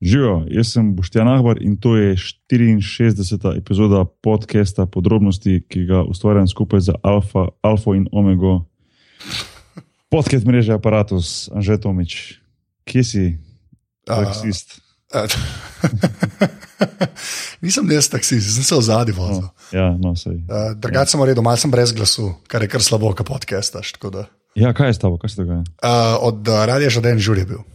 Živijo, jaz sem Boštjan Ahbar in to je 64. epizoda podcasta Podrobnosti, ki ga ustvarjam skupaj z Alfa, Alfa in Omega. Podcast mreže Apparatus, Anže Tomič. Kje si, taksist? Uh, Nisem jaz taksist, sem se v zadnji vozil. No, ja, no, sej. Uh, Drugače sem rekel, malo sem brez glasu, kar je kar slabo, kot podcastaš. Ja, kaj je s tabo, kaj se dogaja? Uh, od uh, radia že den žur je bil.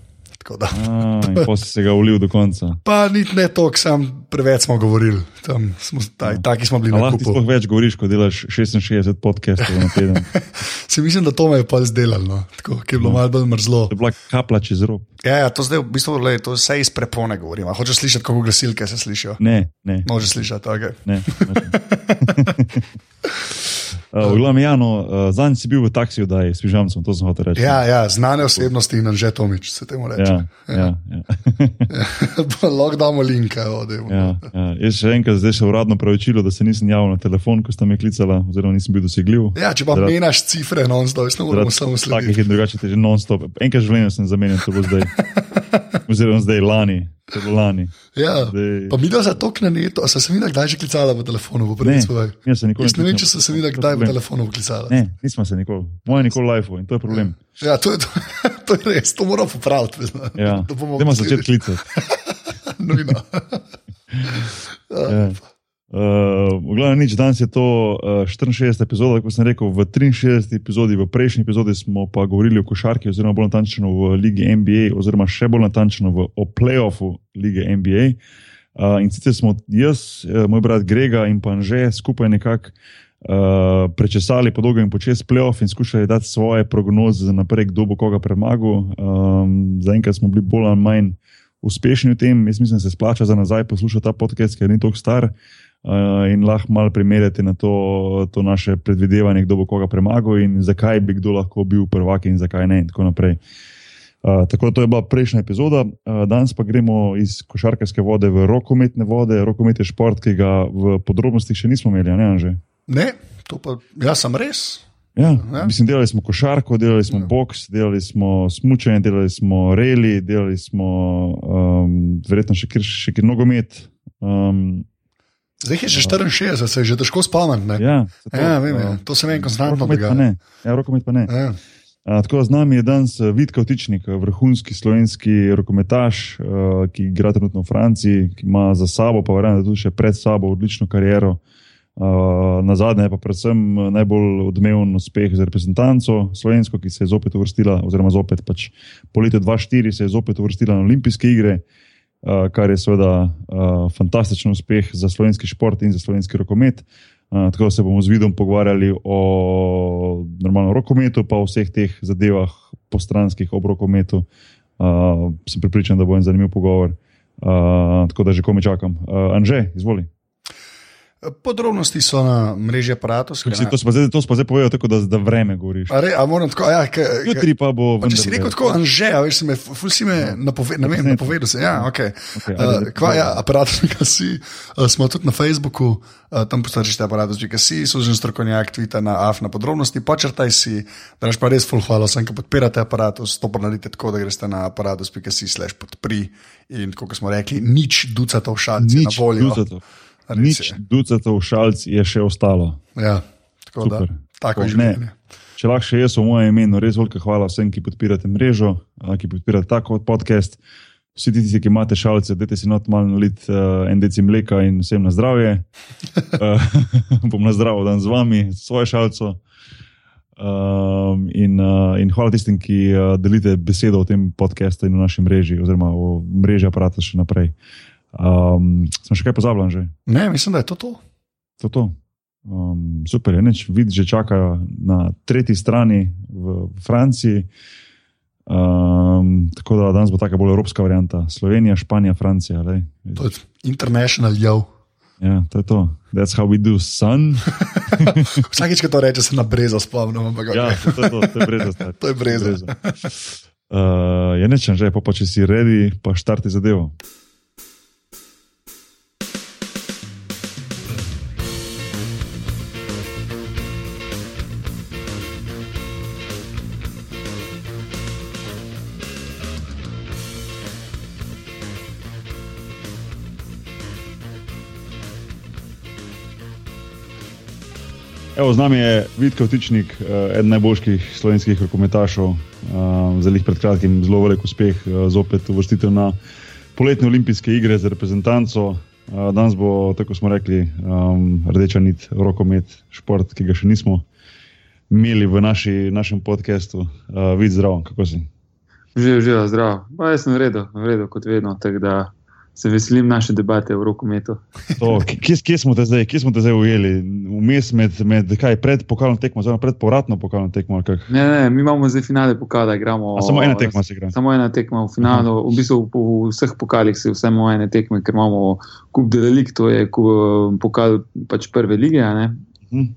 Tako da. A, pa si se ga ulil do konca. Pa niti ne toliko, sam preveč smo govorili. Tam Smo, taj, taki smo bili lahko ti sploh več govoriš, ko delaš 66 podcastov na teden. Se mislim, da to me je pa zdelalo, no. tako ki je bilo malo bolj mrzlo. To je bila kapla čez rob. Ja, ja, to zdaj v bistvu le, to vse iz prepone govorim. A Hočeš slišati, kako glasilke se slišijo? Ne, ne. Možeš slišati, ok. ne. Uh, v glavnem, Jano, uh, zadnji si bil v taksiju, da je s pižamcem, to sem hotel reči. Ja, ja, znane osebnosti in že Tomič, se temu reče. ja, ja, ja. Lahko damo link, evo, dajmo. ja, ja. Jaz še enkrat zdaj še uradno pravičilo, da se nisem javil na telefon, ko sta me klicala, oziroma nisem bil dosegljiv. Ja, če pa Zaradi- menaš cifre, non-stop, ne moramo samo Takih slediti. drugačnih je že non-stop. Enkrat v življenju sem zamenjal, to bo zdaj. Oziroma zdaj lani. Lani. Ja. Zdaj- Pa mi da za to kneto, a sem se videla, kdaj že klicala v telefonu, v prvi Ne, svoj. jaz se nikoli Jaz ne vem, če sem se je kdaj v telefonu klicala. Ne, nismo se nikoli. Moje nikoli live in to je problem. Ja, to je, to, to je res, to moramo popraviti. Ja. Da bomo začeti klicati. Nujno. Ja. Uh, v glavnem, nič, danes je to uh, 64. epizoda, kot sem rekel, v 63. epizodi, v prejšnji epizodi smo pa govorili o košarki, oziroma bolj natančno v lige NBA, oziroma še bolj natančno v, o playoffu lige NBA. Uh, in sicer smo jaz, uh, moj brat Grega in pa že skupaj nekako uh, prečesali po dolgem in počes playoff in skušali dati svoje prognoze za naprej, kdo bo koga premagal. Um, Zaenkrat smo bili bolj ali manj uspešni v tem. Jaz mislim, da se splača za nazaj poslušati ta podcast, ker ni tako star. Uh, in lahko malo primerjate na to, to naše predvidevanje, kdo bo koga premagal in zakaj bi kdo lahko bil prvak in zakaj ne. In tako naprej. Uh, tako da to je bila prejšnja epizoda, uh, danes pa gremo iz košarkarske vode v rokometne vode. Rokomet je šport, ki ga v podrobnostih še nismo imeli, ne že. Ne, to pa jaz sem res. Ja, Ja. mislim, delali smo košarko, delali smo Ja. boks, delali smo smučanje, delali smo reli, delali smo um, verjetno še kjer, še kjer nogomet. Um, Zdaj je že 64, se je že težko spomniti. ja, zato, Ja, vem, ja. uh, to se vem konstantno dogaja. Ja, rokomet pa ne. Ja. A, tako z nami je danes eh, Vid Kavtičnik, eh, vrhunski slovenski rokometaš, uh, ki igra trenutno v Franciji, ki ima za sabo, pa verjamem, da tudi še pred sabo odlično kariero. Uh, na zadnje pa predvsem eh, najbolj odmeven uspeh za reprezentanco slovensko, ki se je zopet uvrstila, oziroma zopet pač po letu 2004 se je zopet uvrstila na olimpijske igre, uh, kar je seveda uh, fantastičen uspeh za slovenski šport in za slovenski rokomet. Uh, tako da se bomo z vidom pogovarjali o normalnem rokometu, pa o vseh teh zadevah postranskih ob rokometu. Uh, sem pripričan, da bo en zanimiv pogovor. Uh, tako da že komi čakam. Uh, Anže, izvoli. Podrobnosti so na mreži aparatus. Si, to pa zdaj, zdaj povedal, tako da, da vreme govoriš. A, re, a tako, ja, ke, ke, Jutri pa bo. pa če si rekel tako, Anže, a veš, me, ful si me napove, ne vem, napovedal se. Ja, okay. Okej, Uh, kva, ja, aparatus.ca si, uh, smo tudi na Facebooku, uh, tam postačite aparatus.ca si, služen strokovnjak, tvita na AF na podrobnosti, počrtaj si, da naš pa res full hvala vsem, ki podpirate aparatus, to pa naredite tako, da greste na aparatus.ca slash podpri in kot smo rekli, nič ducatov na Nič voljo. ducatov. Nič je. ducatov šalc je še ostalo. Ja, tako Super. da, tako je življenje. Če lahko še jaz v mojem imenu, res velika hvala vsem, ki podpirate mrežo, ki podpirate tako podcast. Vsi tisti, ki imate šalce, dajte si not malo nalit uh, en deci mleka in vsem na zdravje. Uh, bom na zdravo dan z vami, s svojo šalco. Um, in, uh, in hvala tistim, ki uh, delite besedo o tem podkastu in v naši mreži, oziroma o mreži aparata še naprej. Um, sem še kaj pozabil, že? Ne, mislim, da je to to. To, to. Um, super, je neč, vid že čaka na tretji strani v Franciji. Um, tako da danes bo taka bolj evropska varianta. Slovenija, Španija, Francija. lej. To je international yo. Ja, to je to. That's how we do, son. Vsakič, ko to reče, se na brezo spomnim. Ampak, Ja, okay. to je to, to je stari. To je breza. Uh, je nečem že, pa, pa če si redi, pa štarti zadevo. Evo, z nami je Vidko Vtičnik, eh, eden najboljših slovenskih rokometašov, eh, njih pred kratkim zelo velik uspeh, eh, zopet uvrstitev na poletne olimpijske igre za reprezentanco. Danes bo, tako smo rekli, rdeča nit, rokomet, šport, ki ga še nismo imeli v naši, našem podkastu. Vid zdrav, kako si? Živijo, živijo, zdrav. Pa jaz sem v redu, v redu kot vedno se veselim naše debate v rokometu. Kje, kje smo te zdaj, kje smo te zdaj ujeli? Vmes med, med kaj, pred pokalno tekmo, oziroma pred povratno pokalno tekmo? Ne, ne, mi imamo zdaj finale pokala, igramo. A samo ena tekma se igra. Samo ena tekma v finalu, Aha. v bistvu v vseh pokalih se vsemo ene tekme, ker imamo kup delik, to je pokal pač prve lige, uh -huh.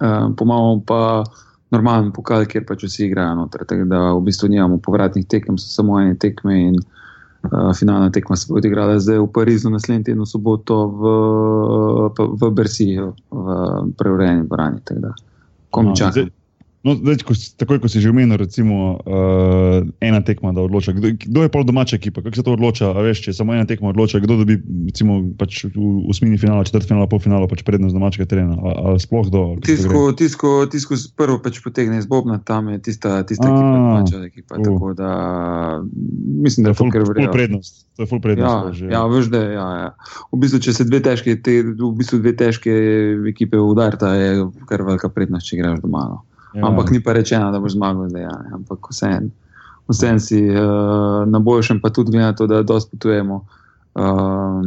uh, pomamo pa. Normalen pokal, kjer pač vsi igrajo noter. Tako da v bistvu nimamo povratnih tekem, samo ene tekme. In, uh, Uh, finalna tekma se bo odigrala zdaj v Parizu, naslednji teden, soboto v, v Bersiju, v preurejeni dvorani. Konča. No, No, zdaj, ko, takoj, ko si že omenil, recimo, uh, ena tekma, da odloča. Kdo, kdo je pol domača ekipa? Kako se to odloča? A veš, če samo ena tekma odloča, kdo dobi recimo, pač v osmini finala, četrt finala, pol finala, pač prednost domačega terena? Ali sploh do? Tisko, tisko, tisko prvo pač potegne iz Bobna, tam je tista, tista A, ekipa, domača ekipa. Uh, tako da mislim, da je to kar vredno. Full prednost. To je full prednost. Ja, ja, veš, da ja, ja. V bistvu, če se dve težke, te, v bistvu dve težke ekipe udarta, je kar velika prednost, če greš doma. No. Ja. Ampak ni pa rečeno, da boš zmagal zdaj. Ja. Ampak vseeno vse si uh, na boljšem, pa tudi glede na to, da dosti potujemo. Uh,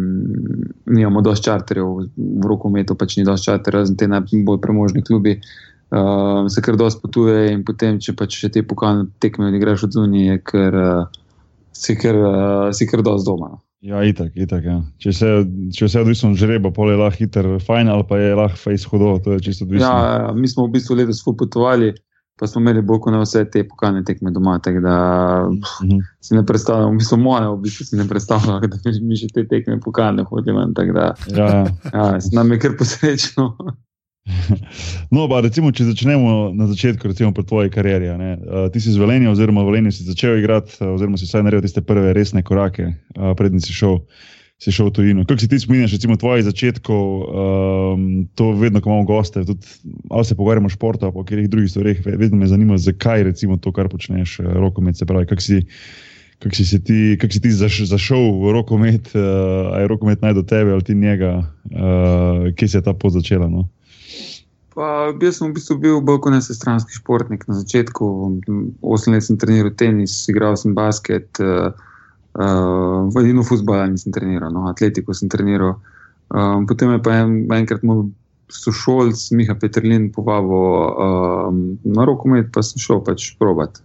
nimamo dosti čarterjev, v rokometu pač ni dosti čarterjev, razen te najbolj premožni klubi. Uh, se kar dosti potuje in potem, če pač te pokalne tekme odigraš od zunije, ker uh, si kar, uh, si kar dosti doma. No. Ja, itak, itak, ja. Če se če vse odvisno od žreba, pol je lahko hiter, fajn ali pa je lahko face hudo, to je čisto odvisno. Ja, ja, mi smo v bistvu letos potovali, pa smo imeli bolj kot vse te pokalne tekme doma, tako da uh mhm. si ne predstavljam, mi smo moje, v bistvu si ne predstavljam, da mi še te tekme pokalne hodili. Ja, ja. ja, nam je kar posrečno. No, pa recimo, če začnemo na začetku, recimo pri tvoji karieri. Uh, ti si z Velenjem, oziroma Velenjem si začel igrati, oziroma si vsaj naredil tiste prve resne korake, uh, predtem si šel. Si šel v tujino. Kako si ti spominjaš, recimo, tvojih začetkov, um, to vedno, ko imamo goste, tudi ali se pogovarjamo o športu, ali o katerih drugih stvareh, vedno me zanima, zakaj recimo to, kar počneš, rokomet, se pravi, kako si, kak si, ti, kak si ti zaš, zašel v rokomet, uh, ali je rokomet naj do tebe ali ti njega, uh, kje se je ta pot začela. No? Pa, jaz sem v bistvu bil bolj kot nesestranski športnik na začetku. Osem let sem treniral tenis, igral sem basket, uh, uh, vodino futbola nisem treniral, no, atletiko sem treniral. Um, potem je pa en, enkrat moj sošolc, Miha Petrlin, povabil um, na rokomet, pa sem šel pač probat.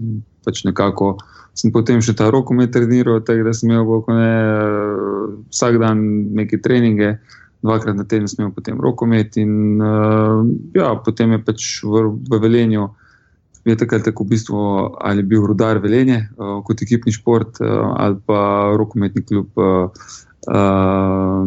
Pač nekako sem potem še ta rokomet treniral, tako da sem imel ne, vsak dan neke treninge dvakrat na teden smel potem rokomet. In uh, ja, potem je pač v, v Velenju, je takrat tako v bistvu ali bil rudar Velenje uh, kot ekipni šport uh, ali pa rokometni klub. Uh, Uh,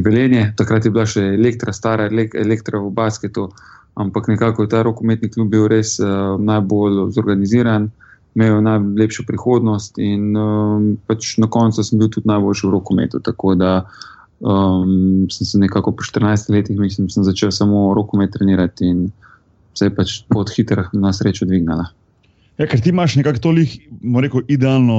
Velenje, takrat je bila še elektra, stara elektra v basketu, ampak nekako je ta rokometni klub bil res uh, najbolj zorganiziran, imel najlepšo prihodnost in uh, pač na koncu sem bil tudi najboljši v rokometu. Tako da uh, Um, sem se nekako po 14 letih, mislim, sem začel samo rokomet trenirati in se je pač pod hitro na srečo dvignila. Ja, ker ti imaš nekako toliko idealno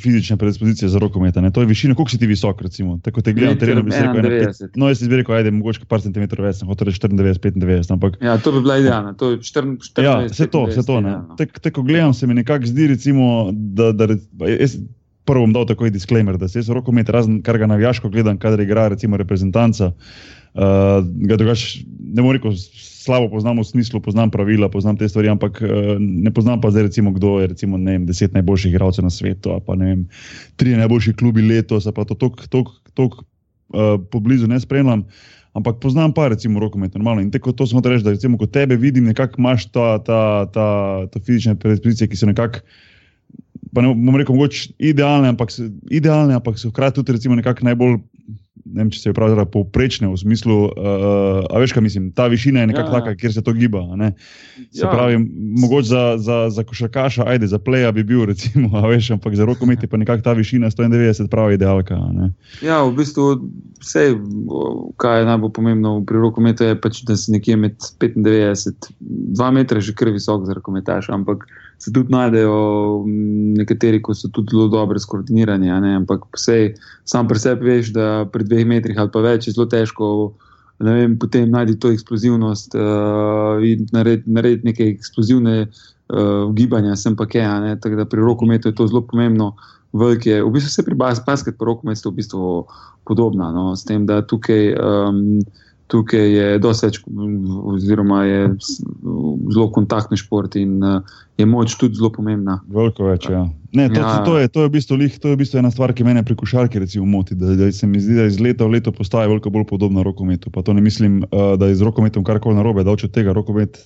fizične predispozicije za rokomet. To je višina, koliko si ti visok, recimo. Tako te gledam, terenu bi se rekel. No, jaz bi rekel, ajde, mogoče par centimetrov več, hoče reči 94, 95. Ampak, ja, to bi bila idealna. To je 14, ja, vse to, vse to. Tako gledam, se mi nekako zdi, recimo, da, da jaz, prvo bom dal takoj disclaimer, da se jaz rokomet, razen kar ga navijaško gledam, kadar igra recimo reprezentanca. Uh, drugač, ne morem reči, slabo poznam v smislu, poznam pravila, poznam te stvari, ampak uh, ne poznam pa zdaj, recimo, kdo je recimo, vem, deset najboljših igralcev na svetu, pa ne vem, tri najboljši klubi letos, pa to tako uh, poblizu ne spremljam. Ampak poznam pa, recimo, rokomet, normalno. In tako to smo reči, da recimo, ko tebe vidim, nekako imaš ta, ta, ta, ta fizične predispozicije, ki so nekako pa ne bom rekel, mogoče idealne, ampak, idealne, ampak so hkrati tudi nekako najbolj. Ne vem, če se je pravilno povprečne v smislu, uh, a veš, kaj mislim, ta višina je nekako ja, taka, kjer se to giba. Se ja. pravi, mogoče za, za, za košarkaša, ajde, za pleja bi bil, recimo, a veš, ampak za rokomet je pa nekako ta višina 190, pravi idealka. Ja, v bistvu vse, kaj je najbolj pomembno pri rokometu, je pač, da si nekje med 95, 2 metra že kar visok za rokometaš, ampak se tudi najdejo nekateri, ko so tudi zelo dobro skoordinirani. Ampak vse, sam pri sebi veš, da pri dveh metrih ali pa več je zelo težko. Vem, potem najdi to eksplozivnost uh, in narediti nared neke eksplozivne uh, gibanja, sem pa kaj. Tako da pri rokometu je to zelo pomembno. Velike, v bistvu vse pri basketu, pa rokometu, v bistvu podobno. No, s tem, da tukaj, um, tukaj je doseč, oziroma je zelo kontaktni šport in je moč tudi zelo pomembna. Veliko več, ja. Ne, to, ja. to, je, to, je v bistvu, to je v bistvu ena stvar, ki me pri košarki moti. Da, da se mi zdi, da iz leta v leto postaje veliko bolj podobno rokometu. Pa to ne mislim, uh, da je z rokometom karkoli narobe, da od tega rokomet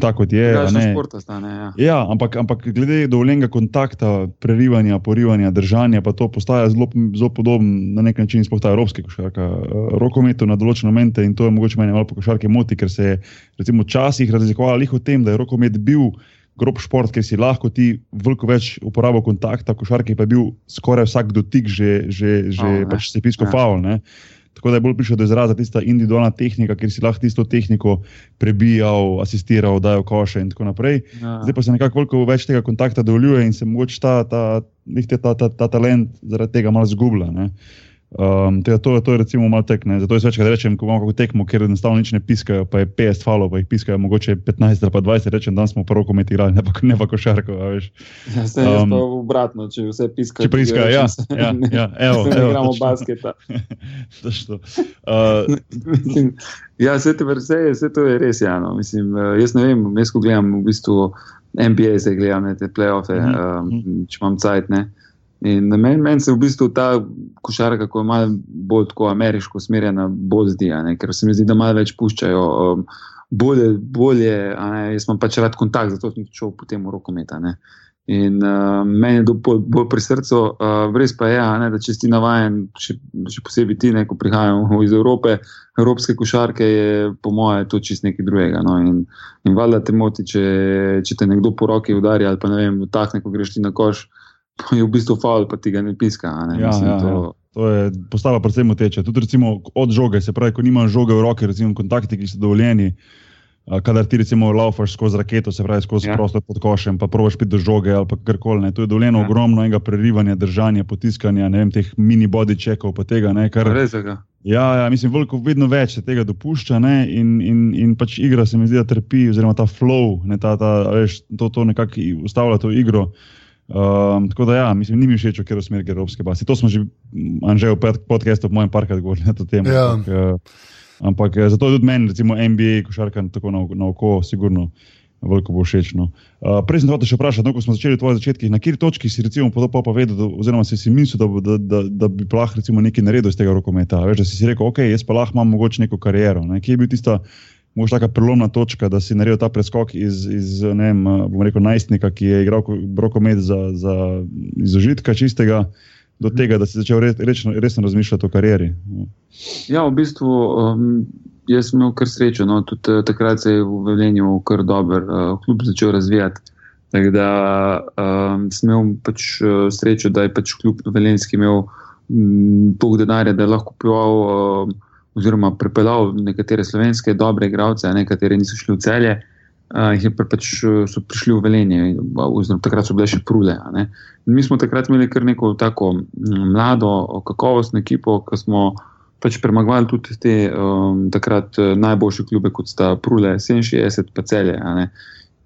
tako kot je. Ja, ne. Stane, ja. Ja, ampak, ampak glede dovoljenega kontakta, prerivanja, porivanja, držanja, pa to postaja zelo, zelo podobno na nek način, sploh ta evropski košarka. Uh, rokometu na določene momente in to je mogoče meni malo po košarki moti, ker se je recimo včasih razlikovalo o tem, da je rokomet bil grob šport, ker si lahko ti veliko več uporabljal kontakta, košarke pa je bil skoraj vsak dotik že, že, že oh, pač se pisko ja. faul. Tako da je bolj prišel do izraza tista individualna tehnika, ker si lahko tisto tehniko prebijal, asistiral, dajal koše in tako naprej. Ja. Zdaj pa se nekako več tega kontakta dovoljuje in se mogoče ta, ta, ta, ta, ta, ta talent zaradi tega malo zgublja. Um, tega, to, to je recimo malo tekne. Zato je večkrat rečem, ko imamo tekmo, ker enostavno nič ne piskajo, pa je 50 falov, pa jih piskajo mogoče 15 ali pa 20, rečem, da smo prvo kometi igrali, ne pa, ne pa košarko. Ja, se je um, obratno, če vse piskajo. Če piskajo, ja, ja, ja, evo, ne evo, igramo basketa. uh, ja, vse, te, vse, vse to je res, ja, no. Mislim, uh, jaz ne vem, jaz ko gledam v bistvu NBA, zdaj gledam te playoffs, mm -hmm. um, če imam cajt, ne. In meni men se v bistvu ta košarka, ko je malo bolj tako ameriško usmerjena, bolj zdi, ker se mi zdi, da malo več puščajo. Um, bolje, bolje jaz imam pač rad kontakt, zato sem šel potem v rokometa. Ne. In uh, meni je to bolj, bolj pri srcu, uh, res pa je, ne, da če si navaden, še, še posebej ti, ne, ko prihajamo iz Evrope, evropske košarke, je po mojem to čist nekaj drugega. No. In, in valjda te moti, če, če te nekdo po roki udarja ali pa ne vem, vtakne, ko greš ti na koš je v bistvu faul, pa ti ga ne piska. Ne? Ja, Mislim, ja, to... Ja. to je postalo predvsem moteče. Tudi recimo, od žoge, se pravi, ko nimaš žoge v roki, recimo kontakti, ki so dovoljeni. Kadar ti recimo laufaš skozi raketo, se pravi skozi ja. prostor pod košem, pa probiš piti do žoge ali karkoli. To je dovoljeno ja. ogromno enega prerivanja, držanja, potiskanja, ne vem, teh mini body checkov. Tega, ne, kar, ja, ja, mislim, veliko, vedno več se tega dopušča ne, in, in, in pač igra se mi zdi, da trpi, oziroma ta flow, ne, ta, ta, veš, to, to nekako ustavlja to igro. Um, tako da, ja, mislim, ni mi všeč, ker je v smeri evropske base. To smo že, Anžel, v podkastu, v mojem parkrat govorili na to temo. Ja. Ampak, uh, ampak eh, zato tudi meni, recimo NBA, košarka tako na, na oko, sigurno. Veliko bo všeč. No. Uh, prej sem te še vprašal, no, ko smo začeli tvoje začetke, na kateri točki si recimo podobno povedal, oziroma si si mislil, da, da, da, da bi lahko nekaj naredil iz tega rokometa. Veš, da si si rekel, ok, jaz pa lahko imam mogoče neko kariero. Ne. Kje je bil tista mogoče taka prelomna točka, da si naredil ta preskok iz, iz ne vem, bom rekel, najstnika, ki je igral brokomet za, za izužitka čistega, do tega, da si začel re, resno, resno razmišljati o karieri. Ja, v bistvu. Um... Jaz sem imel kar srečo, no, tudi uh, takrat se je v Velenju kar dober uh, klub začel razvijati. Tako da um, sem imel pač, uh, srečo, da je pač klub Velenjski imel um, toliko denarja, da je lahko pival uh, oziroma pripeljal nekatere slovenske dobre igralce, nekateri niso šli v celje, uh, jih je pač so prišli v velenje, oziroma takrat so bile še prule. Mi smo takrat imeli kar neko tako mlado, kakovostno ekipo, ki smo pač premagovali tudi te um, takrat najboljše klube, kot sta prule, 67 pa celje.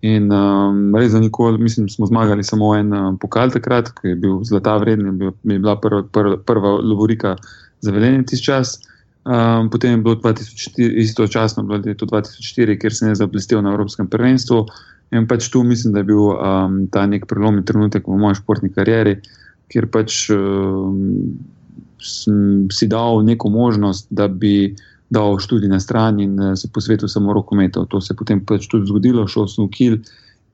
In um, res za nikoli, mislim, smo zmagali samo en um, pokal takrat, ki je bil zlata vreden, je, bil, je bila prva, prva, prva lovorika za velenje tisti čas. Um, potem je bilo 2004, istočasno bilo leto 2004, kjer sem zablestel na Evropskem prvenstvu. In pač tu mislim, da je bil um, ta nek prelomni trenutek v moji športni karieri, kjer pač um, sem si dal neko možnost, da bi dal študij na stran in uh, se posvetil samo rokometu. To se je potem pač tudi zgodilo, šel sem v Kil.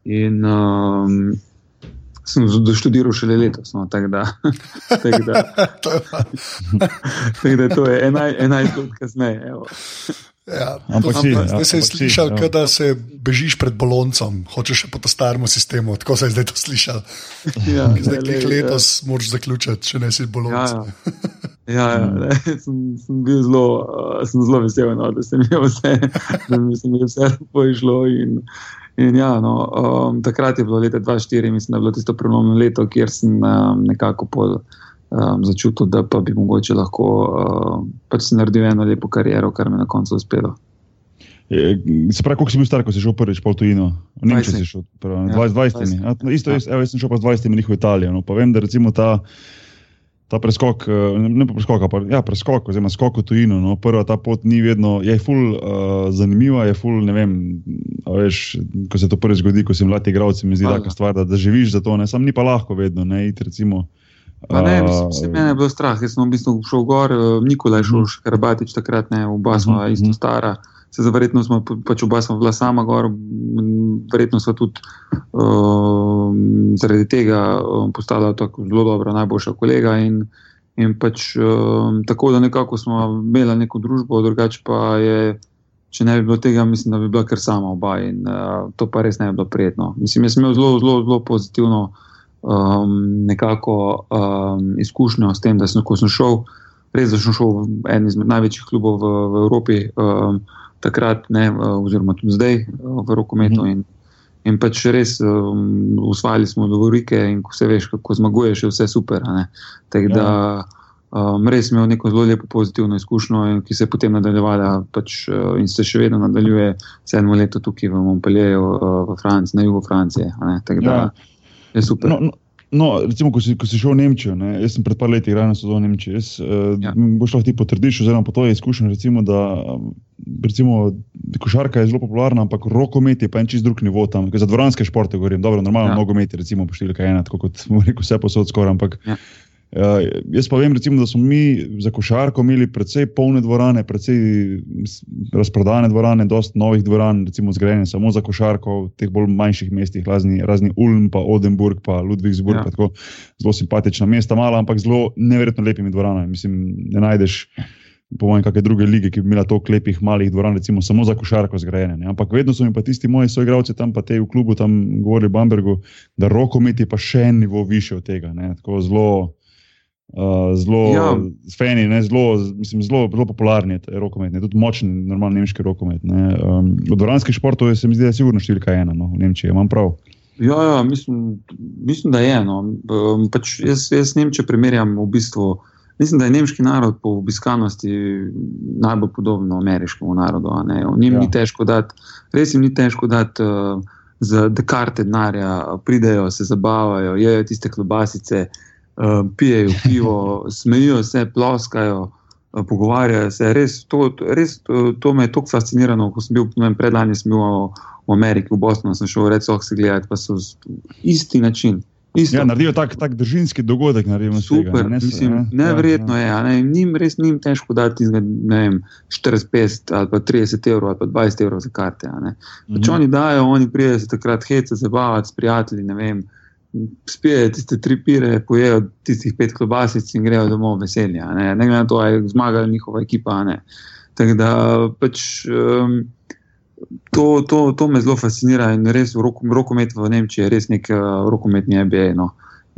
In um, sem doštudiral šele letos. No, tako da, tak da, tak da to je enajst let kasneje. Ja, ampak si, zdaj si slišal, ja. da se bežiš pred boloncem, hočeš po tem starem sistemu. Tako se je zdaj to slišal. Ja, zdaj, ki jih letos ja. moraš zaključiti, če ne si bolonc. Ja, ja. Ja, ja ne, sem, sem bil zelo, uh, sem zelo vesel, no, da se mi je vse, da mi je vse pošlo. In, in ja, no, um, takrat je bilo leta 2004, mislim, da je bilo tisto prelomno leto, kjer sem um, nekako pol, um, začutil, da pa bi mogoče lahko um, pač naredil eno lepo kariero, kar mi je na koncu uspelo. Se pravi, koliko si bil star, ko si šel prvič po tujino? V Nemčijo si šel, pravi, ja, 20. 20. Ja, isto, ja. Evo, jaz sem šel pa z 20. njihov Italijo. No, pa vem, da recimo ta, ta preskok, eh, ne pa preskok, pa ja, preskok, oziroma skok v tujino. No, prva ta pot ni vedno, je ful uh, zanimiva, je ful, ne vem, veš, ko se to prvič zgodi, ko si mladi igralci, mi zdi taka stvar, da, da živiš za to, ne, sam ni pa lahko vedno, ne, iti recimo. Pa ne, mislim, se mene je bilo strah, jaz sem v bistvu šel gor, Nikolaj šel, mm. Karbatič takrat ne, oba smo mm -hmm. isto stara se zaverjetno smo pač oba smo bila sama gor, verjetno so tudi uh, zaradi tega um, postala tako zelo dobra, najboljša kolega. In, in pač uh, tako, da nekako smo imeli neko družbo, drugače pa je. Če ne bi bilo tega, mislim, da bi bila kar sama oba in uh, to pa res ne bi bilo prijetno. Mislim, jaz sem imel zelo, zelo, zelo pozitivno um, nekako um, izkušnjo s tem, da sem, sem šel, res da sem šel v en izmed največjih klubov v, v Evropi. Um, takrat, ne, oziroma tudi zdaj v rokometu. Mhm. In, in pač res um, usvajali smo dogovorike, in ko se veš, kako zmaguješ, je vse super. Tako da ja. um, res imel neko zelo lepo pozitivno izkušnjo, in, ki se je potem nadaljevala pač, uh, in se še vedno nadaljuje sedmo leto tukaj v Montpellieru, uh, v Franciji, na jugu Francije. Tako da ja. je super. No, no. No, recimo, ko si, ko si šel v Nemčijo, ne, jaz sem pred par leti igral na sezono v Nemčiji. Jaz, uh, ja. Boš lahko ti potrdiš, oziroma po to je izkušnja, recimo, da recimo, košarka je zelo popularna, ampak rokomet je pa en čist drug nivo tam. Za dvoranske športe govorim, dobro, normalno, ja. nogomet je recimo poštevilka ena, tako kot rekel, vse posod skoraj. Ampak, ja. Uh, jaz pa vem, recimo, da smo mi za košarko imeli precej polne dvorane, precej razprodane dvorane, dosta novih dvoran, recimo zgrajene samo za košarko v teh bolj manjših mestih, razni, razni Ulm, pa Odenburg, pa Ludvigsburg, ja. tako zelo simpatična mesta, mala, ampak zelo neverjetno lepimi dvoranami. Mislim, ne najdeš, po mojem, kakšne druge lige, ki bi imela toliko lepih malih dvoran, recimo samo za košarko zgrajene. Ne? Ampak vedno so mi pa tisti moji soigravci tam, pa te v klubu, tam govorili v Bambergu, da rokomet je pa še en nivo više od tega. Ne? Tako zelo. Uh, zelo ja. fani, zelo, mislim, zelo, zelo popularni rokomet, ne? tudi močni, normalni nemški rokomet. Um, od dvoranskih športov se mi zdi, da je sigurno številka ena no, v Nemčiji, imam prav. Ja, ja mislim, mislim, da je eno. Um, pač jaz, jaz Nemčijo primerjam v bistvu. Mislim, da je nemški narod po obiskanosti najbolj podoben ameriškemu narodu. Njim ja. ni težko dati, res jim ni težko dati uh, za dekarte denarja, pridejo, se zabavajo, jedo tiste klobasice. Eh, pijejo pivo, smejijo se, ploskajo, uh, pogovarjajo se. Res, to, res to, to me je tako fasciniralo, ko sem bil predlani v, v Ameriki, v Bosni, sem šel reči, oh, se gledati, pa so isti način. Ja, naredijo tak, tak držinski dogodek. Super, tega, ne, mislim, ne, neverjetno ja, ja. je. Ne, njim res ni težko dati ne vem, 45 ali 30 evrov ali 20 evrov za karte. Če mhm. oni dajo, oni pridejo se takrat hece, zabavati s prijatelji. Vem, spijo tiste tri pire, pojejo tistih pet klobasic in grejo domov veselja. Ne, ne glede na to, ali je zmagala njihova ekipa. Tako da pač. Um, To, to, to me zelo fascinira in res rokomet v Nemčiji je res nek uh, rokometni MBA. No.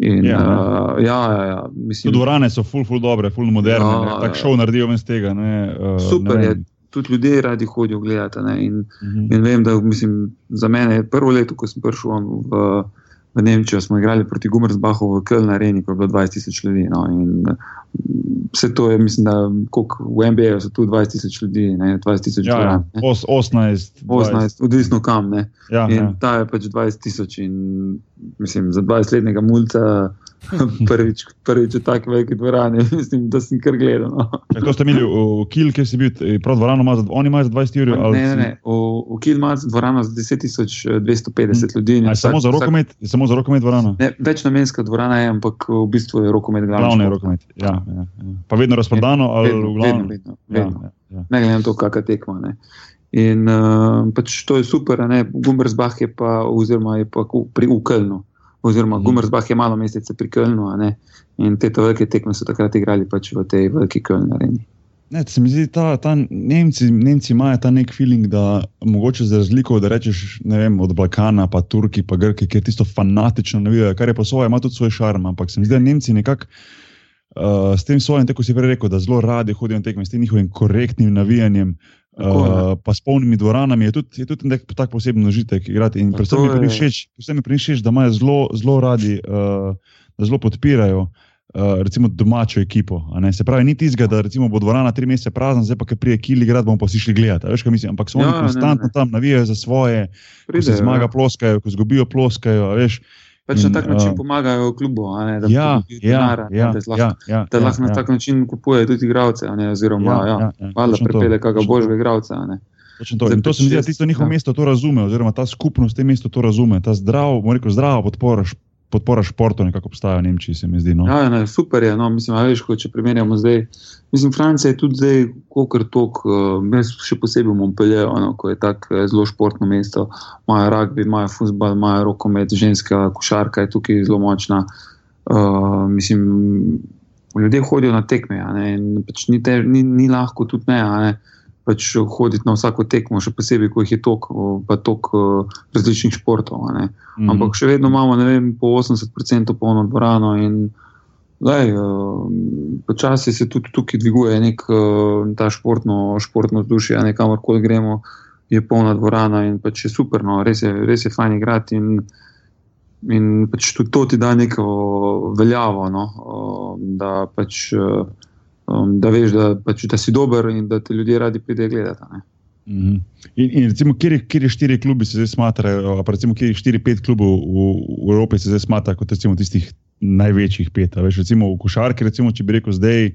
In, ja, uh, ja, ja, ja, mislim, dvorane so ful, ful dobre, ful moderne. Ja, Tako šov naredijo iz tega. Ne, uh, super je, tudi ljudje radi hodijo gledati. In, uh mhm. -huh. in vem, da mislim, za mene je prvo leto, ko sem prišel v v Nemčijo smo igrali proti Gumersbahu v Köln areni, ko je bilo 20 tisoč ljudi. No, in mm, vse to je, mislim, da v NBA so tu 20 tisoč ljudi, ne 20 tisoč ljudi. Ja, 18, 18, odvisno kam. Ja, in ja. ta je pač 20 tisoč in mislim, za 20-letnega mulca. prvič, prvič v tako veliki dvorani, mislim, da sem kar gledal. No. To ste imeli v Kil, kjer si bil, eh, prav dvorano ima za, ima za 20 ur? Ne, ne, ne, v, v Kil ima dvorano za 10.250 hmm. ljudi. Je samo za rokomet, vsak, samo za rokomet dvorana? Ne, več namenska dvorana je, ampak v bistvu je rokomet glavni. Glavni je rokomet, ja, ja, ja. Pa vedno razprodano? Vedno, vedno, vedno, vedno. Ja, ja, ja. Ne glede na to, kakšna tekma. Ne. In uh, pač to je super, Gumbersbach je pa, oziroma je pa pri Ukelnu oziroma mm. Gumersbach je malo mesece pri Kölnu, in te velike tekme so takrat igrali pač v tej veliki Kölni areni. Ne, se mi zdi, da Nemci, Nemci imajo ta nek feeling, da mogoče za razliko, da rečeš vem, od Balkana, pa Turki, pa Grki, ki je tisto fanatično navijajo, kar je pa svoje, ima tudi svoj šarm. Ampak se mi zdi, da Nemci nekako uh, s tem svojim, tako si prej rekel, da zelo radi hodijo na tekme, s tem njihovim korektnim navijanjem. Uh, pa s polnimi dvoranami je tudi, je tudi nek tak poseben užitek igrati. In predvsem mi pri njih všeč, da imajo zelo, zelo radi, uh, da zelo podpirajo uh, recimo domačo ekipo. Se pravi, ni tizga, da recimo, bo dvorana tri mesece prazna, zdaj pa ki prije kili grad, bomo pa si šli gledati. Veš, mislim? Ampak so oni ja, konstantno ne, ne. tam, navijajo za svoje, Pride, ko se zmaga, ja. ploskajo, ko zgubijo, ploskajo. Veš, Pač na tak način uh, pomagajo klubu, ne, da ja, ja, denar, ja, ne, da lahko, ja, ja, ja, na ja. tak način kupuje tudi igralce, oziroma ja, ja, ja, ja, pripelje kakega božjega igralca. To. to se mi zdi, da tisto njihovo ja. mesto to razume, oziroma ta skupnost te mesto to razume, ta zdrav, rekel, zdrava podpora podpora športu nekako obstaja v Nemčiji, se mi zdi. No. Ja, ne, super je. No, mislim, veš, ko, če primerjamo zdaj, mislim, Francija je tudi zdaj, kot tok, uh, še posebej Montpellier, no, ko je tako uh, zelo športno mesto, imajo rugby, imajo futbol, imajo rokomet, ženska košarka je tukaj zelo močna. Uh, mislim, ljudje hodijo na tekme, ne, pač ni, te, ni, ni lahko tudi ne. ne pač hoditi na vsako tekmo, še posebej, ko jih je toliko, pa toliko različnih športov. Mm -hmm. Ampak še vedno imamo, ne vem, po 80% polno dvorano in lej, počasi se tudi tukaj dviguje nek ta športno, športno vzdušje, ne kamorkoli gremo, je polna dvorana in pač je super, no, res je, res je fajn igrati. In, In pač tudi to ti da neko veljavo, no, da pač um, da veš, da, pač, da si dober in da te ljudje radi pridejo gledati. Mm -hmm. In, in recimo, kje štiri klubi se zdaj smatrajo, pa recimo, kje štiri, pet klubov v, v Evropi se zdaj smatra kot recimo tistih največjih pet. Veš, recimo v košarki, recimo, če bi rekel zdaj,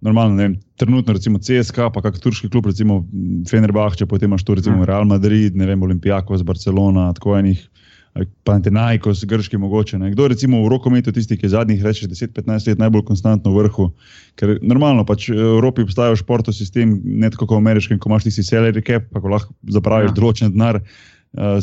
normalno, ne trenutno recimo CSK, pa kak turški klub, recimo Fenerbahče, potem imaš tu recimo ja. Real Madrid, ne vem, Olimpijakos, Barcelona, tako enih pa ne najkos, grški mogoče. Ne. Kdo recimo v rokometu, tisti, ki je zadnjih 10-15 let najbolj konstantno v vrhu, ker normalno pač v Evropi obstaja športov sistem, ne tako kot v ameriškem, ko imaš tisti salary cap, pa ko lahko zapraviš ja. določen denar. Uh,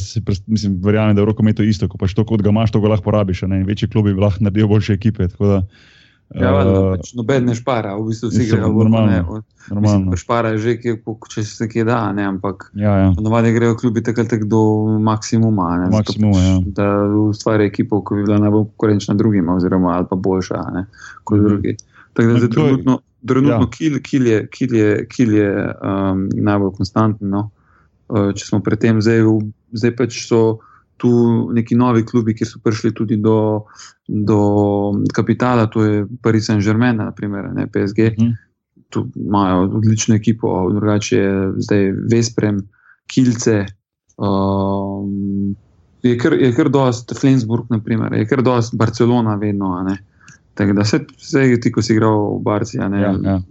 mislim, verjamem, da je v rokometu isto, ko pač to, kot ga imaš, to ga lahko porabiš. Večji klubi lahko naredijo boljše ekipe. Tako da, uh, Ja, uh, pač noben ne špara, v bistvu vsi grejo normalno. Normalno. Špara je že, kje, če se kje da, ne, ampak ja, ja. ponovadi grejo klubi takrat tak do maksimuma. Ne, Maksimum, pač, ja. Da ustvari ekipo, ki bi bila najbolj konkurenčna drugima, oziroma ali pa boljša ne, kot mhm. drugi. Tako da zdaj trenutno, trenutno ja. kil, kil je, kil je, kil je um, najbolj konstanten. No. Uh, če smo predtem, zdaj, zdaj pač so tu neki novi klubi, ki so prišli tudi do, do kapitala, to je Paris Saint-Germain, naprimer, ne PSG. Uh -huh. Tu imajo odlično ekipo, drugače je zdaj Vesprem, Kilce. Um, je kar, je kar dost Flensburg, naprimer, je kar dost Barcelona, vedno. Tako da vse, vse ti, ko si igral v Barci, ja, ja.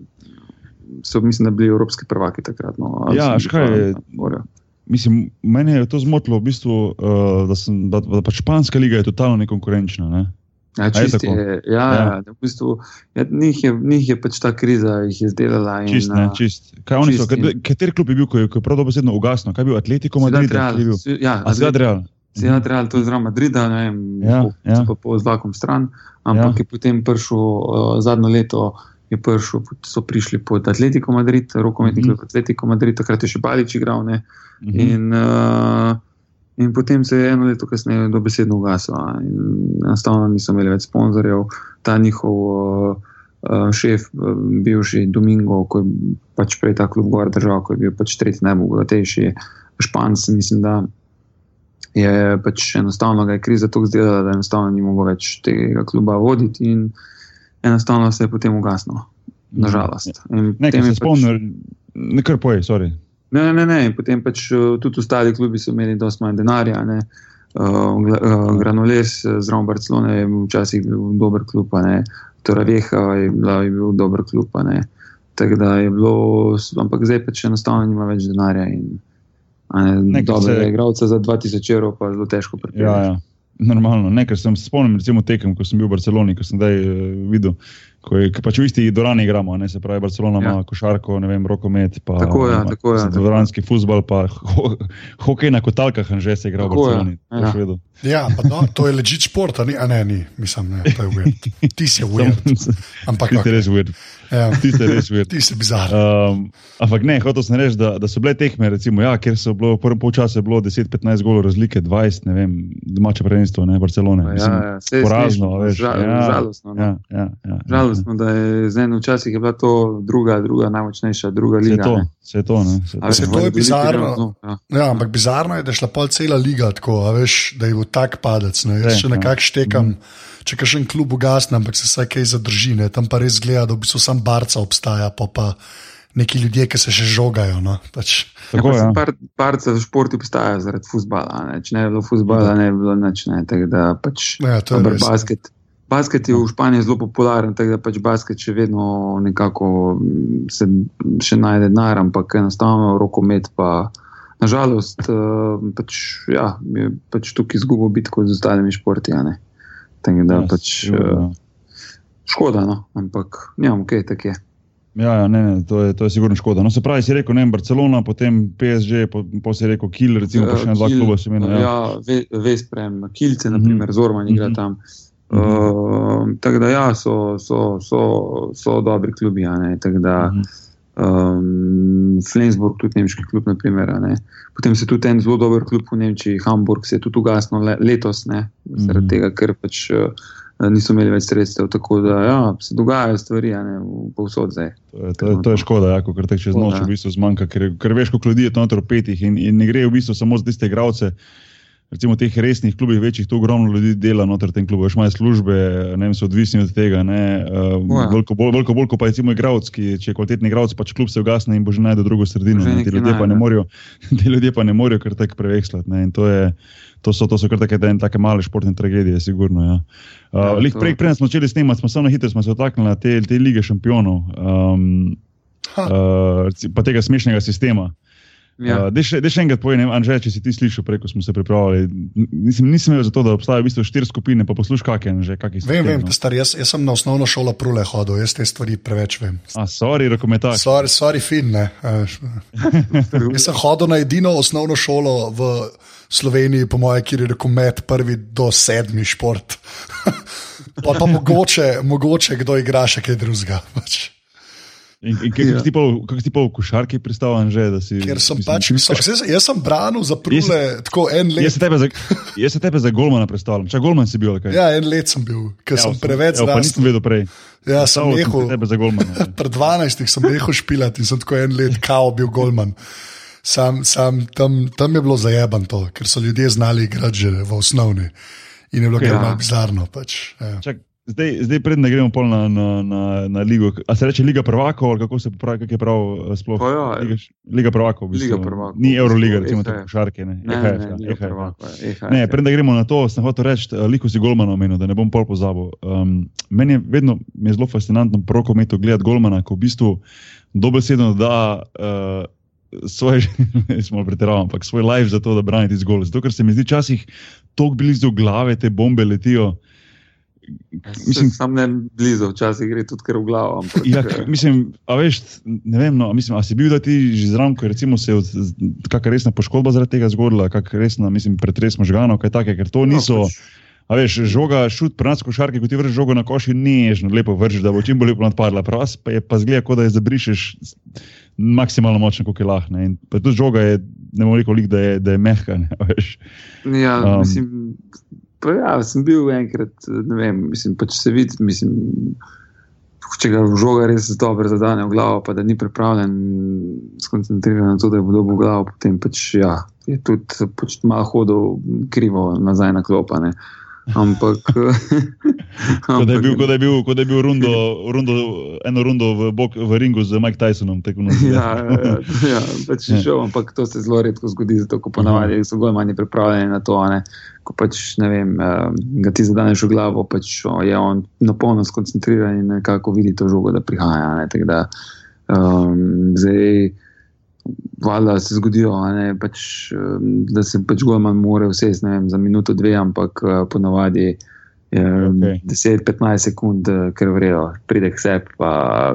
so, mislim, da bili evropski prvaki takrat. No, ja, škaj. Mislim, meni je to zmotilo, v bistvu, uh, da, sem, da, da pač španska liga je totalno nekonkurenčna. Ne? Ja, čist je, je, ja, ja. ja v bistvu, ja, njih, je, njih je pač ta kriza jih izdelala. In, čist, ne, čist. Kaj čist so, in... Kateri klub je bil, ko je, ko je prav dobesedno ugasnil? Kaj je bil Atletico Madrid? Ja, Zdaj Real. Zdaj Real, to je zraven Madrida, ne vem, ja, po, ja. po, po zvakom stran, ampak ja. je potem prišel uh, zadnjo leto. Je prišel, so prišli pod Atletico Madrid, rokometnik mm -hmm. Atletico Madrid, takrat je še Balič igral. Uh, -huh. Mhm. in, uh, in potem se je eno leto kasneje dobesedno ugaslo. Enostavno niso imeli več sponzorjev, ta njihov uh, uh, šef, uh, bivši Domingo, ki je pač prej ta klub gor držal, ki je bil pač tretji najbogatejši španc, mislim, da. Je pač enostavno, da je kriza tako zdela, da enostavno ni mogel več tega kluba voditi, in enostavno se je potem ugasnilo, nažalost. Nekaj se pač... spomnim, nekaj poje, sorry. Ne, ne, ne. Potem pač eh, tudi ostali klubi so imeli dosti manj denarja. Ne. Uh, Granules, zraven Barcelone, je včasih bil dober klub, torej Veha je, je bil dober klub. Tako da je bilo, ampak zdaj pač enostavno nima več denarja. In, ne, dobro, se... igralca za 2000 evrov pa zelo težko pripričati. Ja, ja. Normalno, nekaj sem spomnil, recimo tekem, ko sem bil v Barceloni, ko sem zdaj uh, videl ko je pač v isti dvorani igramo, ne, se pravi, Barcelona ja. ima košarko, ne vem, rokomet, pa tako je, tako je, dvoranski futbol, pa ho, hokej na kotalkah, že se igra v Barceloni. Ja, ja no, to je ležit šport, a, a ne, ni, mislim, ne, to je uved. Ti si uved. Ampak ti si res uved. Ja. Ti si res uved. Ti si bizar. Um, ampak ne, hotel sem reči, da, da so bile tekme, recimo, ja, ker so bilo v prvem polčasu 10-15 golov razlike, 20, ne vem, domače prvenstvo, ne, Barcelone. Ja, ja, porazno, veš. Žal, ja, žalostno. No. Ja, ja, ja, ja žalostno, da je z eno včasih je bila to druga, druga najmočnejša, druga Se liga. to, ne. se to, ne. Se to. veš, Se to je bizarno. trenutno, ja. Ja, ampak bizarno je, da je šla pol cela liga tako, a veš, da je bil tak padec. Ne. Jaz Je, še ja. nekako štekam, če kažem klub ugasne, ampak se vsaj kaj zadrži. Ne. Tam pa res gleda, da v bistvu sam barca obstaja, pa pa neki ljudje, ki se še žogajo. No. Pač, Tako, ja, ja. ja. par, Parce v športu obstajajo zaradi futbola. Ne. Če ne bi bilo futbola, ne bi bilo nič. Ne. Tako da pač ja, to je basket. Basket je v Španiji zelo popularen, tako da pač basket še vedno nekako mm, se še najde denar, ampak enostavno rokomet pa. Nažalost, uh, pač, ja, je pač tukaj izgubil bitko z ostalimi športi. a ne. Tako da Ja, pač uh, škoda, no, ampak ja, ok, tako je. Ja, ja, ne, ne, to je, to je sigurno škoda. No, se pravi, si rekel, ne Barcelona, potem PSG, po si rekel Kiel, recimo, pa še na dva Kiel, kluba. Ja. Ja, Ve- Vesprem, Kilce, Mhm. naprimer, Zorman igra Mhm. tam. Uh, tako da, ja, so, so, so, so dobri klubi. Da, um, Flensburg, tudi nemški klub, naprimer, ne. potem se tudi en zelo dober klub v Nemčiji, Hamburg, se je tudi ugasnil le, letos, ne, zaradi Mhm. tega, ker pač uh, niso imeli več sredstev. Tako da ja, se dogajajo stvari, ne, povsod zdaj. To je, to, je, to je škoda, ja, ko kar tek čez noč ja. v bistvu zmanjka, ker, ker veš, koliko ljudi je to noter v petih in, in ne gre v bistvu samo za tiste igralce. Recimo v teh resnih klubih, večjih, tu ogromno ljudi dela noter v tem klubu, veš, imajo službe, ne vem, so odvisni od tega. Ne, uh, Ja. veliko, bolj, veliko bolj, kot pa recimo igralec, ki če je kvalitetni igralec, pač klub se ugasne in bo že najdel drugo sredino. Ne, ti ljudje pa najde. ne morejo, ti ljudje pa ne morejo kar tako prevekslati. Ne, to, je, to, so, to so kar take, take male športne tragedije, sigurno. Ja. Uh, Ja, to- prej, prej smo začeli snemati, smo samo na hitro dotaknili te, te lige šampionov. Um, Ha. Uh, pa tega smešnega sistema. Ja. Uh, Dej še, še enkrat povem, Anže, če si ti slišal, preko smo se pripravljali. Nisem, nisem vedel za to, da obstajajo v bistvu štiri skupine, pa poslušaj, kakšen je, kakšen Vem, vem, no. star, jaz, jaz sem na osnovno šolo prule hodil, jaz te stvari preveč vem. A, sorry, rokometaš. Sorry, sorry, fin. Ne. veš. Jaz sem hodil na edino osnovno šolo v Sloveniji, po mojem, kjer je rokomet prvi do sedmi šport. pa pa mogoče, mogoče kdo igra še kaj drugega. Pač. In, in kako Ja. si si pa v košarki pristal, da si- Ker sem mislim, pač, ti- so, jaz, jaz sem branil za prule tako en Jaz let. se tebe za, jaz se tebe za Golmana predstavljam. Če Golman si bil, kaj? Ja, en let sem bil, ker sem preveč pa nisem vedel prej. Ja, sem nehal. tebe za Golmana. ja. Pred 12 sem nehal špilati in sem tako en let kao bil golman. Sam, sam, tam, tam je bilo zajeban to, ker so ljudje znali igrati že v osnovni. In je bilo Ja. kar malo bizarno. Pač, ja. Čak, zdaj, zdaj predem ne gremo na, na, na, na ligo. A se reče Liga prvakov, ali kako se pravi, kako je prav eh, sploh? Pa ja, Liga, Liga prvakov. V bistvu. Liga prvakov, Ni Euroliga, recimo, tako košarke. Ne, Ne, EHF, ne, ja, ne, EHF, ja. prvakov, EHF, Ne, ja. preden gremo na to, sem hotel reči, eh, liko si Golmana omenil, da ne bom pol pozabil. Um, meni je vedno je zelo fascinantno pro kometu gledati Golmana, ko v bistvu dobesedno da uh, svoj, smo pretirali, ampak svoj life za to, da brani ti zgolj. Zato, ker se mi zdi včasih tako blizu glave, te bombe letijo. Mislim, Mislim, sam ne blizu, včasih gre tudi kar v glavo. Ampak, Ja, eh, mislim, a veš, ne vem, no, mislim, a si bil da ti že zraven, ko je recimo se z- kakšna resna poškodba zaradi tega zgodila, kakšna resna, mislim, pretres možganov, kaj take, ker to niso. pač, A veš, žoga, šut, pri nas košarke, ko ti vrš žogo na koš, je nežno, lepo vrš, da bo čim bolj lepo nadpadla. Prav pa je pa zgleda, kot da je zabrišeš maksimalno močno, koliko je lahko. ne. In tudi žoga je, ne morem reči, da, je- da je mehka. Ne, veš. Ja, um, mislim, pa ja, sem bil enkrat, ne vem, mislim, pač se vidi, mislim, če ga žoga res dobro zadane v glavo, pa da ni pripravljen skoncentriran na to, da bo dobil v glavo, potem pač ja, je tudi pač malo hodil krivo nazaj na klopane. Ampak, Kot da je bil, kot da je bil, kot da je bil rundo, rundo, eno rundo v, bok, v ringu z Mike Tysonom. Ja, ja, ja, pač je šel, ampak to se zelo redko zgodi, zato ko ponavadi so bolj manj pripravljeni na to. Ne? Ko pač ne vem, eh, ga ti zadaneš v glavo, pač o, je on na polno skoncentriran in nekako vidi to žogo, da prihaja. ne. Tako Da, um, zdaj, valjda se zgodijo, ne, pač, da se pač golman more vsesti ne vem, za minuto, dve, ampak uh, ponavadi. Okej. 10-15 sekund, eh, ker vrejo, pride k sebi, pa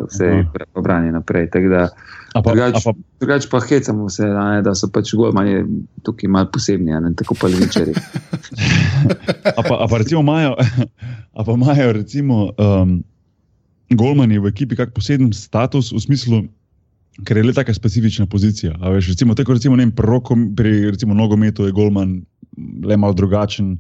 vse Aha. pobrani naprej. Da, pa, Drugač, pa, drugač pa hecamo se, a ne, da so pač golmani tukaj malo posebni, ne tako pa levičari. a pa, a pa recimo imajo, a pa imajo recimo um, golmani v ekipi kak poseben status v smislu, ker je le tako specifična pozicija. Veš, recimo, tako, recimo, vem, pri, pri recimo, nogometu je Golman le malo drugačen.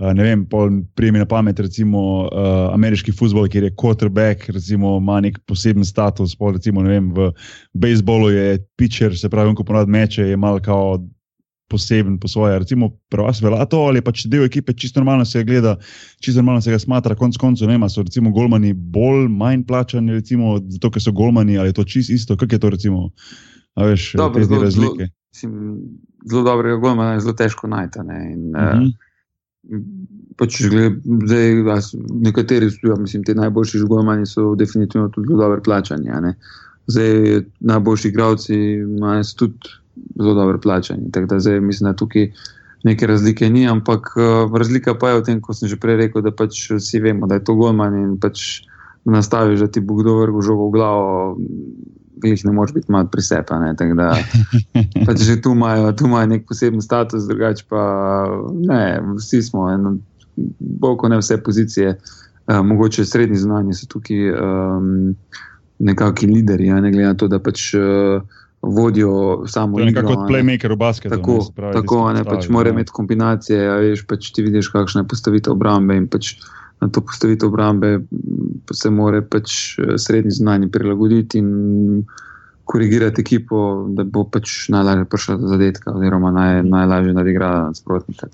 Ne vem, prijemi na pamet, recimo uh, ameriški futbol, kjer je quarterback, recimo ima nek poseben status. Pol, recimo, vem, v bejzbolu je pitcher, se pravi, ko ponad meče, je malo kao poseben po svoje. Recimo, pri vas velja to, ali pač del ekipe čisto normalno se gleda, čisto normalno se ga smatra, konc koncev, ne, so recimo golmani bolj, manj plačani, recimo, zato ker so golmani, ali je to čisto isto, kako je to, recimo, a veš, Dobro, te zelo- razlike. Mislim, zelo dobrega golmana je zelo težko najti. ne, In, Mhm. uh, pač, gled, zdaj, nekateri, ja, mislim, ti najboljši golmani so definitivno tudi zelo dobro plačani. Zdaj, najboljši igravci imajo tudi zelo dobro plačani. Tako da zdaj mislim, da tukaj neke razlike ni, ampak uh, razlika pa je v tem, kot sem že prej rekel, da pač vsi vemo, da je to golman in pač nastaviš, da ti bo kdo vrgel žogo v glavo. Glih ne moreš biti malo prisepane. Pač že tu imajo, tu imajo nek poseben status, drugače pa ne, vsi smo eno, bolj kot ne vse pozicije, uh, mogoče srednji zunanji so tukaj um, nekakšni lideri, ja, ne glede na to, da pač uh, vodijo samo je nekako igro, kot playmaker v basketu. Tako, ne, pravi, tako ne, pač mora ja. imeti kombinacije, a veš, pač ti vidiš, kakšna je postavitev obrambe in pač na to postavitev obrambe se mora pač eh, srednji znani prilagoditi in korigirati ekipo, da bo pač najlažje prišla do zadetka oziroma naj, najlažje nadigrala nasprotnika.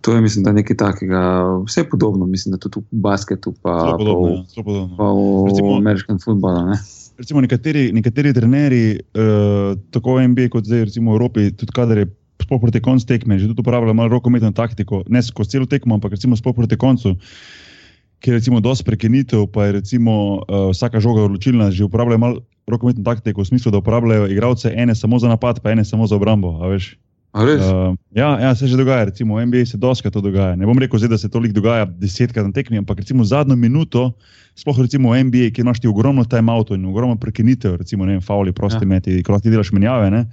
To je, mislim, da nekaj takega, vse podobno, mislim, da tudi v basketu, pa, Zelo pa, podobno. v, ja, podobno. pa v Recimo- ameriškem futbalu. Recimo nekateri, nekateri trenerji, uh, tako v NBA kot zdaj recimo v Evropi, tudi kadar je sploh proti koncu tekme, že tudi uporabljajo malo rokometno taktiko, ne skozi celo tekmo, ampak recimo sploh proti koncu, kjer je recimo dosti prekinitev, pa je recimo uh, vsaka žoga odločilna, že uporabljajo malo rokometno taktiko v smislu, da uporabljajo igralce ene samo za napad, pa ene samo za obrambo. veš. Uh, ja, ja, se že dogaja, recimo v NBA se doskrat to dogaja. Ne bom rekel, zdaj, da se toliko dogaja desetkrat na tekmi, ampak recimo zadnjo minuto, sploh recimo v NBA, kjer imaš ti ogromno timeoutov in ogromno prekinitev, recimo ne vem, fauli, prosti Ja. meti, ko ti delaš menjave. Ne?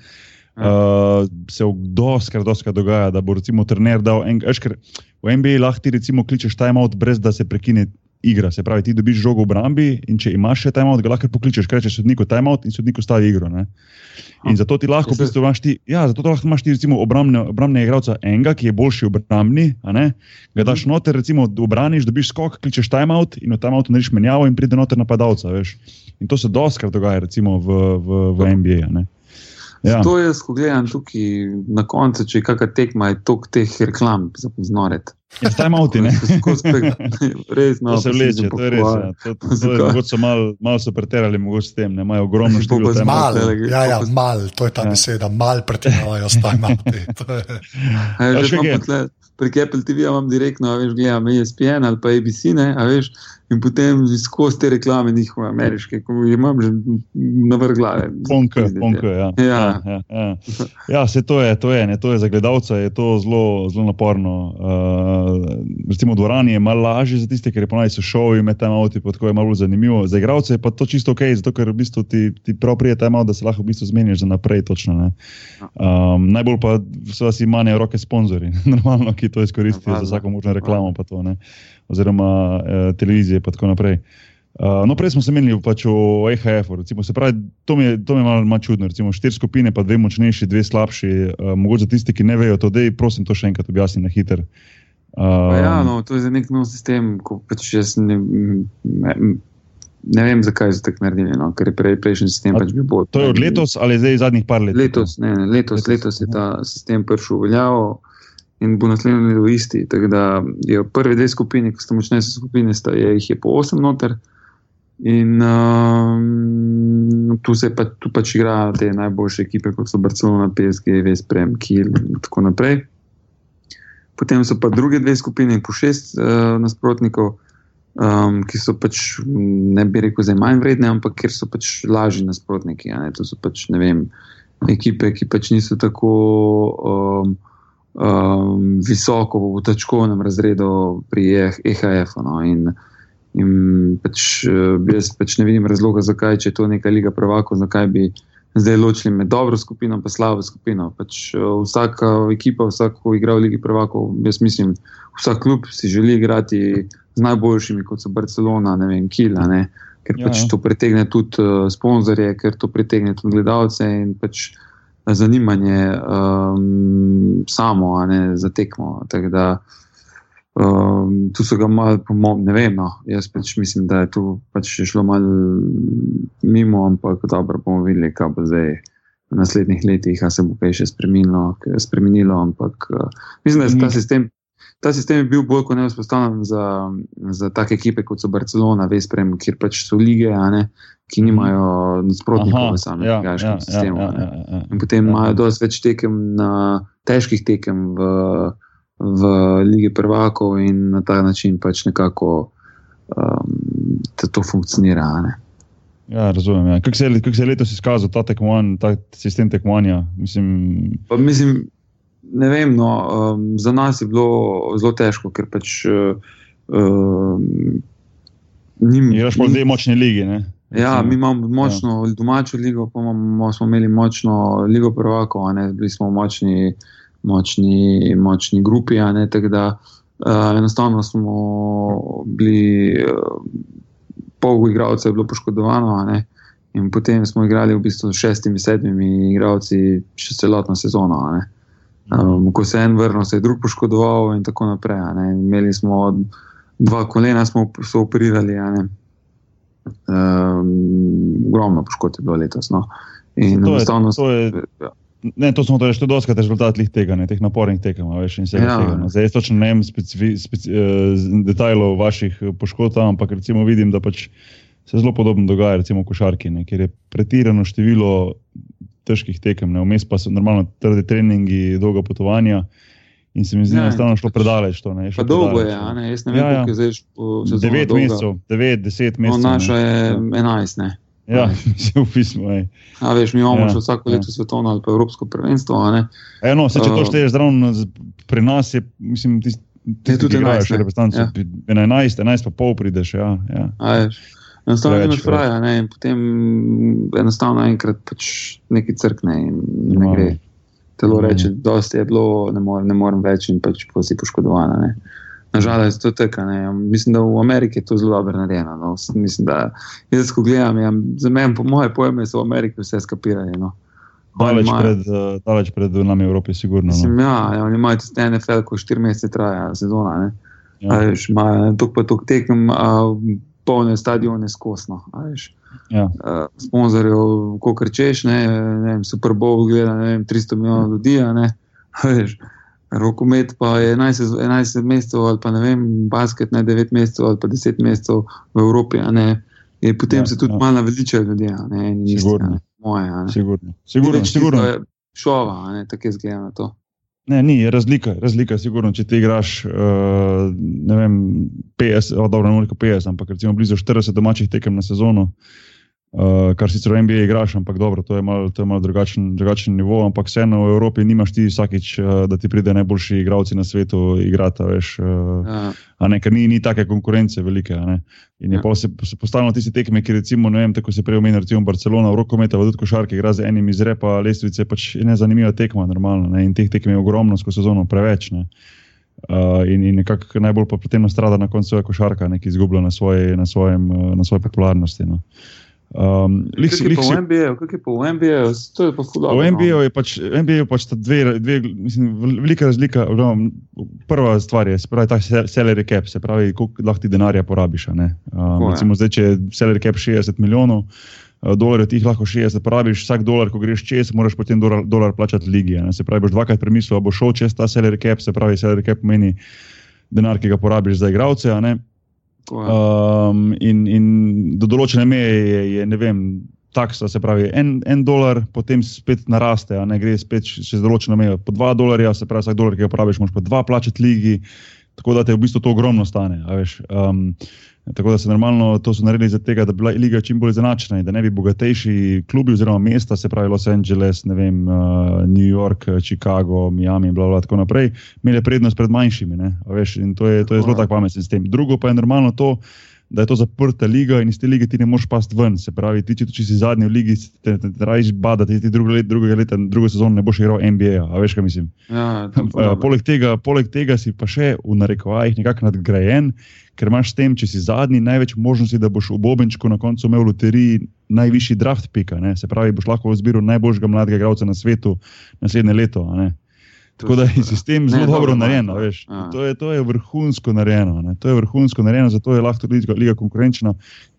Ja. Uh, se doskrat, doskrat dogaja, da bo recimo trener dal en, ker v NBA lahko ti recimo kličeš timeout, brez da se prekine igra. Se pravi, ti dobiš žogo v obrambi in če imaš še timeout, ga lahko pokličeš, kaj rečeš sodniku timeout in sodnik ustavi igro. Ne? In zato ti lahko, se- imaš ti, ja, zato lahko imaš ti recimo obrambne, obrambne igralca enega, ki je boljši ne? ga daš noter, recimo obraniš, dobiš skok, kličeš timeout in v timeoutu narediš menjavo in pride noter napadalca. Veš? In to se doskrat dogaja recimo v, v, v NBA. ne. Ja. To jaz, ko gledam tukaj na koncu, če je kakšna tekma, je tok teh reklam za poznoret. Ja, s timeouti, ne? Skozi pek- Res, no, To se vleče, to je res. Ja. pohvalil. To, to je, mogoče so malo mal so preterali, mogoče s tem, ne imajo ogromno število. Mal, ja, ja, to- mal, to je ta Ja. beseda, mal pretiravajo s timeouti. To je- A veš, Veš, že kako je? imam tle- Prek Apple TV imam direktno, a veš, gledam ESPN ali pa ABC, ne, a veš, in potem skozi te reklame njihove ameriške, ko jih imam že na vrh glave. Ponk, Pizdi, ponk, ja. Ja. ja, ja. ja se to je, to je, ne, to je za gledalca, je to zelo, zelo naporno. Uh, recimo v dvorani je malo lažje za tiste, ker je ponaj so šovi med tem avti, pa tako je malo zanimivo. Za igralce je pa to čisto ok, zato ker v bistvu ti, ti prav prije tem avt, da se lahko v bistvu zmeniš za naprej. Točno, ne. um, najbolj pa seveda si manjajo roke sponzorji, normalno, ki to izkoristijo za vsako možno reklamo, pa to, ne. Oziroma eh, televizije in tako naprej. Uh, no, prej smo se menili pač o EHF-u. Se pravi, to mi je, to mi je malo, malo čudno. Recimo, štiri skupine, pa dve močnejši, dve slabši. Uh, mogoče za tisti, ki ne vejo to, da prosim to še enkrat objasni na hiter. Uh, Ja, no, to je nek nov sistem, ko pač jaz ne, ne, ne vem, zakaj so tako naredili, no, ker je prej, prejšnji sistem pač bil bolj. to je od letos ali zdaj zadnjih par let? Letos, ne, ne, letos, Letos, letos je ta sistem prišel v veljavo in bo naslednji leto isti. Tako da je prve dve skupini, ki sta močnejše skupine, sta, je, jih je po osem noter. In um, tu se pa, tu pač igrajo te najboljše ekipe, kot so Barcelona, PSG, Vesprem, Kiel in tako naprej. Potem so pa druge dve skupine, po šest uh, nasprotnikov, um, ki so pač, ne bi rekel, zdaj manj vredne, ampak ker so pač lažji nasprotniki. To so pač, ne vem, ekipe, ki pač niso tako um, um, visoko v točkovnem razredu pri EHF-u. No? In, in pač, eh, jaz pač ne vidim razloga, zakaj, če je to neka liga prvakov, zakaj bi zdaj ločili med dobro skupino in slabo skupino. Pač, uh, vsaka ekipa, vsak, ko igra v Ligi prvakov, jaz mislim, vsak klub si želi igrati z najboljšimi, kot so Barcelona, ne vem, Kila, ne, ker ja, pač ja. to pritegne tudi uh, sponzorje, ker to pritegne tudi gledalce in pač zanimanje um, samo, a ne za tekmo. Da, um, tu so ga malo, ne vem, no. jaz pač mislim, da je tu pač šlo malo mimo, ampak dobro bomo videli, kaj bo zdaj. V naslednjih letih se bo kaj še spremenilo, spremenilo ampak uh, mislim, da je ta sistem ta sistem je bil bolj kot ne vzpostavljen za, za take ekipe kot so Barcelona, Vesprem, kjer pač so lige, ne, ki nimajo nasprotnikov v samem ja, ja, ja, sistemu. Ja, ja, ja, ja, in potem ja, imajo ja. dosti več tekem, na, težkih tekem v, v lige prvakov in na ta način pač nekako um, to funkcionira. Ne. Ja, razumem. Ja. Kako se, kak se je letos izkazal ta, tekmovan, ta sistem tekmovanja? Mislim, pa, mislim, ne vem, no, um, za nas je bilo zelo težko, ker pač. Uh, um, Mi smo zdaj močni lige. Ne? Ja, mi imamo močno ja. domačo ligo, pa imamo, smo imeli močno ligo prvako, bili smo v močni, močni, močni grupi. Tako da uh, enostavno smo bili, uh, pol igralcev je bilo poškodovano. In potem smo igrali v bistvu s šestimi, sedmimi igralci še celotno sezono. Uh, Um, ko se je en vrnil, se je drug poškodoval, in tako naprej. Imeli smo dva kolena, smo se operirali. Um, ogromno poškodb je bilo letos. No. To, je, to, je, ja. ne, to smo torej še dosti rezultat tega, ne, teh napornih tekem. Veš, ja. tega, no. Zdaj, točno ne vem specifi, speci, uh, detajlov vaših poškodb, ampak recimo vidim, da pač se zelo podobno dogaja recimo v košarki, ne, ker je pretirano število težkih tekem, vmes pa so normalno trdi treningi, dolga potovanja. In se mi zdi, da je enostavno šlo predaleč. To, ne, šlo dolgo predaleč, je, ne? jaz ne vem, ja, ja. zdaj že 9 mesecev, 9, 10 mesecev. No, naša je 11. Ne? Ja, se v pismu. A veš, mi imamo ja, vsako leto ja. svetovno ali pa evropsko prvenstvo. Eno, se, če to šteješ zraven, pri nas je, mislim, ti, ti tudi igraš, reprezentanci. Ja. 11, 11 pa pol prideš. Ja, ja. Enostavno je fraja, ne, in potem enostavno enkrat pač nekaj crkne in ne gre. Telo reče, da je bilo, ne, more, ne morem več in pač si poškodovana. Nažalost, to je tako. Mislim, da v Ameriki je to zelo dobro narejeno. No. Mislim, da jaz, ko gledam, ja, za mene, po moje pojme, so v Ameriki vse skapirali. No. Daleč pred, pred nami Evropi, sigurno. No. Mislim, ja, ja, oni imajo tudi NFL, ko štiri mesece traja sezona. Ja. Tukaj pa tukaj tekem. Uh, polne stadione skosno. Ja. Uh, sponzorjev, ko rečeš, ne, ne vem, Super Bowl gleda ne vem, 300 milijonov ljudi. Rokomet pa je 11, 11 mesecev, ali pa ne vem, basket ne 9 mesecev, ali pa 10 mesecev v Evropi. Je, potem ja, se tudi ja. malo naveličajo ljudi, ne eni isti. Moje. Sigurno, sigurno. sigurno. Šova, tako je zgleda na to. Ne, ni razlika, razlika sigurno, če ti igraš, uh, ne vem, 50, oh, dobro, ne 50, ampak recimo blizu 40 domačih tekem na sezono, uh, kar sicer v NBA igraš, ampak dobro, to je malo mal drugačen, drugačen nivo, ampak vseeno v Evropi nimaš ti vsakič, uh, da ti pride najboljši igralci na svetu igrati, veš, uh, ja. ne, ker ni, ni take konkurence velike. In je ja. pa se, se postavljeno tiste tekme, ki recimo, ne vem, tako se prej omenja, recimo Barcelona, v rokometa, v Dudko Šarke, igra z enim iz repa lestvice, pač je nezanimiva tekma, normalno, ne? in teh tekem je ogromno skozi sezono, preveč. Ne? Uh, in in nekako najbolj pa pri tem nastrada na koncu je košarka, ki izgublja na, svoj, na, svojem, na svoji popularnosti. No. Uh, Um, lik, kaj je po MBA-ju, kaj je po MBA-ju, to je pa fulano. V MBA-ju je pač, MBA pač dve, dve mislim, velika razlika. Prva stvar je, se pravi, ta salary cap, se pravi, koliko lahko ti denarja porabiš. Um, recimo, zdaj, če je salary cap 60 milijonov uh, dolarjev, ti jih lahko 60 porabiš, vsak dolar, ko greš čez, moraš potem dolar, dolar plačati ligi. Ne? Se pravi, boš dvakrat premislil, bo šel čez ta salary cap, se pravi, salary cap pomeni denar, ki ga porabiš za igralce. Um, in, in do določene meje je, je ne vem, taksa, se pravi, en, en dolar, potem spet naraste, ne gre spet čez določeno mejo. Po dva dolarja, se pravi, vsak dolar, ki ga porabiš, moraš pa dva plačati ligi, tako da te v bistvu to ogromno stane. Um, Tako da so normalno to naredili zato, da bi bila liga čim bolj izenačena in da ne bi bogatejši klubi oziroma mesta, se pravi Los Angeles, vem, uh, New York, Chicago, Miami in tako naprej, imeli prednost pred manjšimi. Veš, in to je, to je zelo tako pameten sistem. Drugo pa je normalno to, da je to zaprta liga in iz te lige ti ne moreš pasti ven. Se pravi, ti, če, če si zadnji v ligi, te, te, te rajiš badati, ti drugo let, drugega leta, drugo sezono ne boš igral NBA. A veš, kaj mislim? Ja, Uh, poleg, tega, poleg tega si pa še v narekovajih nekako nadgrajen, ker imaš s tem, če si zadnji, največ možnosti, da boš v Bobenčku na koncu imel v loteriji najvišji draft pika. Ne? Se pravi, boš lahko izbiral najboljšega mladega igralca na svetu naslednje leto. ne. Tako da je sistem Ne, zelo dobro dobro imajo narejen. to. Ja. To je, to je vrhunsko narejeno. Ne? To je vrhunsko narejeno, zato je lahko tudi liga, liga konkurenčna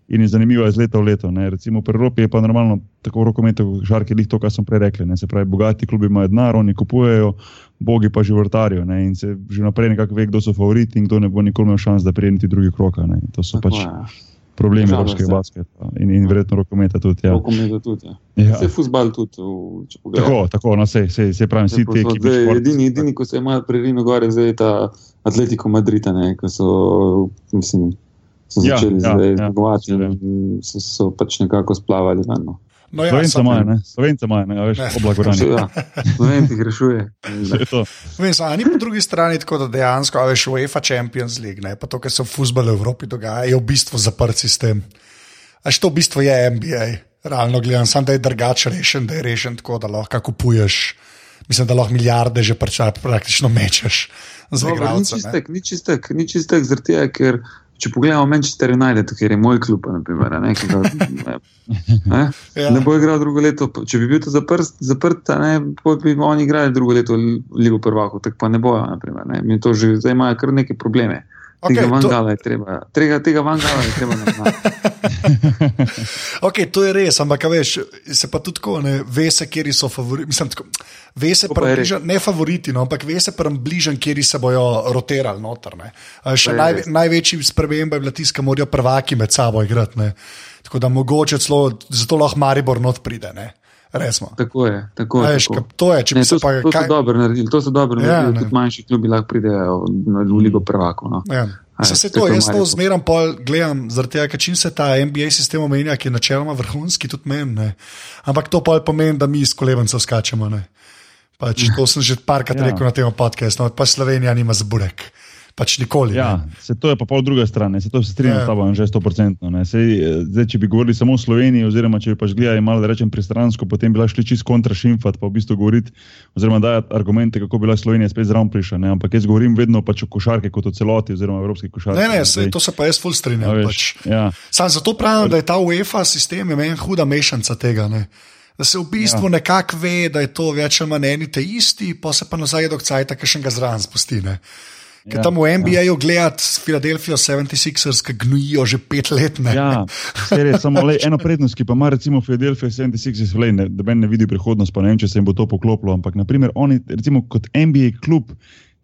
in je zanimiva iz leta v leto. Ne? Recimo pri Evropi je pa normalno tako v rokometu, kot žarki, lih to, kar sem prej rekel. Ne? Se pravi, bogati klubi imajo denar, oni kupujejo, bogi pa životarijo. Ne? In se že naprej nekako ve, kdo so favoriti in kdo ne bo nikoli imel šans, da prije niti drugi krok. a ne. In To so Tako pač je. Problemi Žalost, evropskega ja. basketa in, in verjetno rokometa tudi. Ja. Rokomet tudi. Ja. Ja. Vse futbal tudi, v-. Tako, tako, no, sej, sej, sej pravim, vsi Ja, ti ekipi. Zdaj, edini, edini, ko se imajo prerino gore, zdaj je ta Atletico Madrid, ne, ko so, mislim, so Ja, začeli ja, zdaj ja, zmagovati ja. in so, so pač nekako splavali. ven, No. No, ja, Slovenca samo- imajo, ne? Slovenca imajo, ne, a veš, Ne. oblagorani. Ja, Slovenci jih rešuje. Vem, samo, a ni po drugi strani tako, da dejansko, a veš, UEFA Champions League, ne, pa to, kar se v futbalu v Evropi dogaja, je v bistvu zaprt sistem. Až to v bistvu je NBA, realno gledam, samo da je drugače rešen, da je rešen tako, da lahko kupuješ. Mislim, da lahko milijarde že priča, praktično mečeš Dobro, Ni čistek, ni čistek, ni čistek zaradi tega, ker če pogledamo Manchester United, ker je moj klub, naprimer, ne, ga, ne, ne, Ja. ne bo igral drugo leto. Če bi bil to zaprt, zaprt ne, bi oni igrali drugo leto Ligo prvakov, tako pa ne bojo. Naprimer, ne. Mi to že zdaj imajo kar neke probleme. Okej, Tega to- vangala je treba, tega, tega vangala je treba narediti. Ok, to je res, ampak veš, se pa tudi tako, ne, ve se, kje so favoriti. Mislim, tako, ve se To približan, ne favoriti, no, ampak ve se približan, kje se bojo rotirali noter. ne. Še To naj, največji sprememba je bila tiska, da morajo prvaki med sabo igrati. Ne. Tako da mogoče celo zato lahko Maribor not pride. Ne. Resmo. Tako je. Tako, je, Veš, tako. to je, Ne, to, pa to so kaj. dobro naredili, to so dobro Ja, naredili. Tudi manjši klubi lahko pridejo v, Ligo prvakov. No. Ja. Se, se to, jaz to zmeraj gledam, tega, ker čim se ta NBA sistem omenja, ki je načeloma vrhunski, tudi meni. Ampak to pol pomeni, da mi iz kolebancev skačemo. ne. Pač, to sem že parkrat Ja. rekel na tem podkastu, no, pa Slovenija nima za burek. Pač nikoli. Ja, ne. se to je pa pol druga stran, se to se strinjam Ja. s tabo, že 100%. Ne. Sej, zdaj, če bi govorili samo o Sloveniji, oziroma če bi pač gledali malo, da rečem, pristransko, potem bi lahko šli čist kontra šimfat, pa v bistvu govoriti, oziroma dajati argumente, kako bi lahko Slovenija spet zraven prišla. Ne. Ampak jaz govorim vedno pač o košarki kot o celoti, oziroma evropski košarki. Ne, ne, Zdaj, se, to se pa jaz ful a strinjam. veš, Pač. ja. Sam zato pravim, da je ta UEFA sistem meni huda mešanca tega. Ne. Da se v bistvu ja. nekako ve, da je to več ali manj eni te isti, pa se pa nazaj do cajta, ki še ga zraven spusti. Ne. Ker Ja, ja, tam v NBA-ju gledati Filadelfijo 76ers, ki gnojijo že pet let. Ne. Ja, res, samo lej, eno prednost, ki pa ima recimo Philadelphia 76, lej, ne, da meni ne vidi prihodnost, pa ne vem, če se jim bo to poklopilo, ampak naprimer oni, recimo kot NBA klub,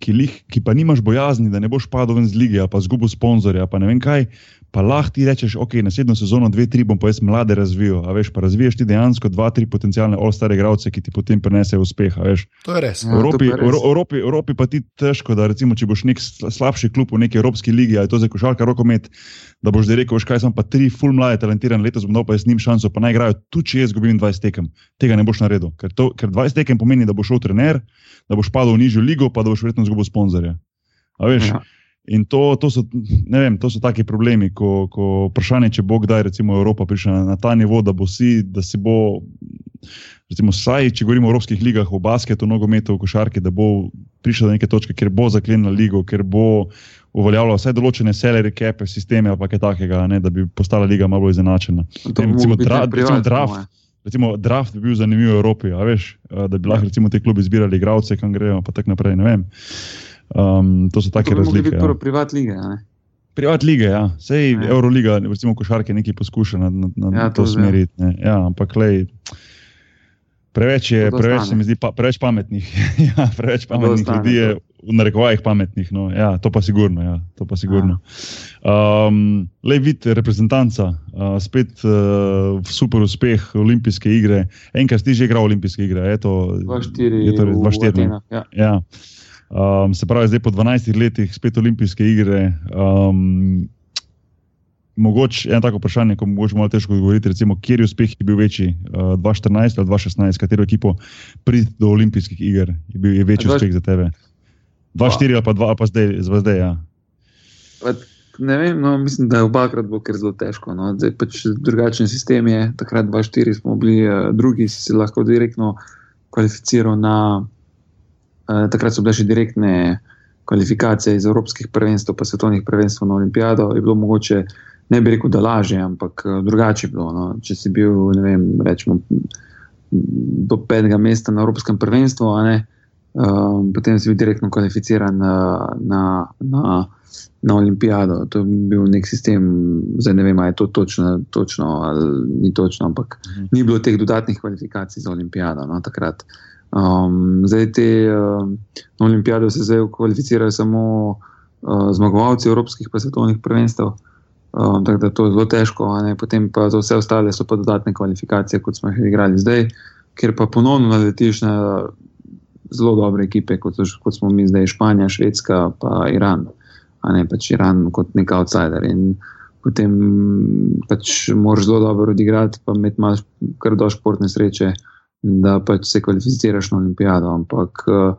ki, lih, ki pa nimaš bojazni, da ne boš padel ven z lige, pa zgubil sponzorja, pa ne vem kaj, pa lahko ti rečeš, ok, naslednjo sezono, dve, tri bom pa jaz mlade razvijal, a veš, pa razviješ ti dejansko dva, tri potencijalne all-star igralce, ki ti potem prinesejo uspeh, a veš. To je res. V Ja, to Evropi, res. v Evropi, Evropi pa ti težko, da recimo, če boš nek sla- slabši klub v neki evropski ligi, ali to za košarka, rokomet, da boš zdaj rekel, veš kaj, sem pa tri full mlade, talentirane, letos bom dal pa jaz njim šanso, pa naj igrajo tudi, če jaz izgubim 20 tekem. Tega ne boš naredil, ker, to, ker 20 tekem pomeni, da boš šel trener, da boš padel v nižjo ligo, pa da boš verjetno izgubil sponzorja. A veš? Ja. In to, to, so, vem, to so taki problemi, ko, ko vprašanje, če bo kdaj recimo Evropa prišla na, na ta nivo, da bo si, da si bo, recimo, saj, če govorimo o evropskih ligah, v basketu, nogometu, košarki, da bo prišla do neke točke, kjer bo zaklenila ligo, kjer bo uveljavljala vsaj določene salary cape, sisteme ali kaj takega, ne, da bi postala liga malo izenačena. Vem, recimo dra- recimo draft. moje. Recimo, draft bi bil zanimiv v Evropi, veš, da bi lahko recimo te klubi izbirali igralce, kam grejo, pa tako naprej. ne vem. Um, to so take razlike. Ja. privat lige. ne. Privat lige, ja. Sej Ja. Euroliga, recimo košarke, nekaj poskuša na, na, na Ja, ja, to to zdaj. smeriti. ne. Ja, ampak lej, preveč je, preveč se mi zdi, pa, preveč pametnih. ja, preveč pametnih stane, ljudi je v narekovajih pametnih. No. Ja, to pa sigurno. Ja, to pa sigurno. Um, lej, vidite, reprezentanca, uh, spet uh, super uspeh, olimpijske igre. Enkrat si že igral olimpijske igre, je to 2-4 je to v 2-4, ne? Atenah. Ja. Ja. Um, se pravi, zdaj po 12 letih spet olimpijske igre. Um, mogoče eno tako vprašanje, ko mogoče malo težko odgovoriti, recimo, kjer je uspeh je bil večji, uh, 2014 ali 2016, katero ekipo priti do olimpijskih iger je bil je večji Dva- uspeh za tebe? 2-4 ali pa 2 ali pa zdaj, zdaj, zdaj ja. Ne vem, no, mislim, da je obakrat bo kar zelo težko. No. Zdaj pač drugačen sistem je. Takrat 2-4 smo bili, uh, drugi si se lahko direktno kvalificiral na. Uh, takrat so bile še direktne kvalifikacije iz evropskih prvenstv, pa svetovnih prvenstv na olimpijado. Je bilo mogoče, ne bi rekel, da lažje, ampak uh, drugače je bilo. No. Če si bil, ne vem, rečemo, do petega mesta na evropskem prvenstvu, um, potem si bil direktno kvalificiran na. na, na na olimpijado. To je bil nek sistem, zdaj ne vem, ali je to točno, točno ali ni točno, ampak mhm. ni bilo teh dodatnih kvalifikacij za olimpijado no, takrat. Um, zdaj te uh, na olimpijado se zdaj kvalificirajo samo uh, zmagovalci evropskih pa svetovnih prvenstev. Um, tako da to je zelo težko, potem pa za vse ostale so pa dodatne kvalifikacije, kot smo jih igrali zdaj, ker pa ponovno naletiš na zelo dobre ekipe, kot, so, kot smo mi zdaj, Španija, Švedska, pa Iran a ne pač Iran kot nek outsider. In potem pač moraš zelo dobro odigrati, pa malo kar do športne sreče, da pač se kvalificiraš na olimpijado. Ampak uh,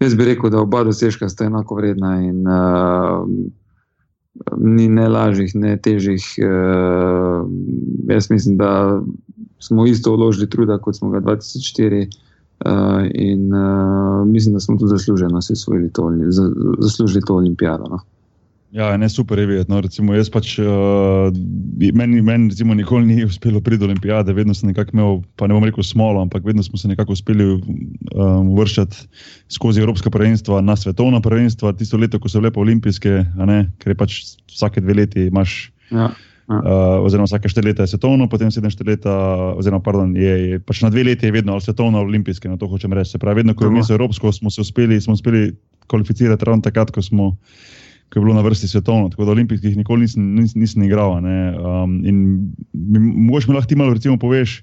jaz bi rekel, da oba dosežka sta enako vredna in uh, ni ne lažjih, ne težjih. Uh, jaz mislim, da smo isto vložili truda, kot smo ga 2004. Uh, in uh, mislim, da smo tudi zasluženo si osvojili to, to olimpijado. No. Ja, ne super je videti. No, recimo, jaz pač, uh, meni, meni recimo, nikoli ni uspelo priti do olimpijade, vedno sem nekako imel, pa ne bom rekel smolo, ampak vedno smo se nekako uspeli um, vršiti skozi Evropska prvenstva na svetovna prvenstva. Tisto leto, ko so bile pa olimpijske, ne, ker je pač vsake dve leti imaš. Ja. Uh, oziroma, vsake štiri leta je svetovno, potem sedem štiri leta, oziroma, pardon, je, je pač na dve leti je vedno svetovno, olimpijske, na to hočem reči. Se pravi, vedno, ko je bilo evropsko, smo se uspeli, smo uspeli kvalificirati ravno takrat, ko smo ki je bilo na vrsti svetovno, tako da olimpijskih nikoli nisem, nisem, nisem igral. Um, in mogoče mi lahko ti malo recimo, poveš,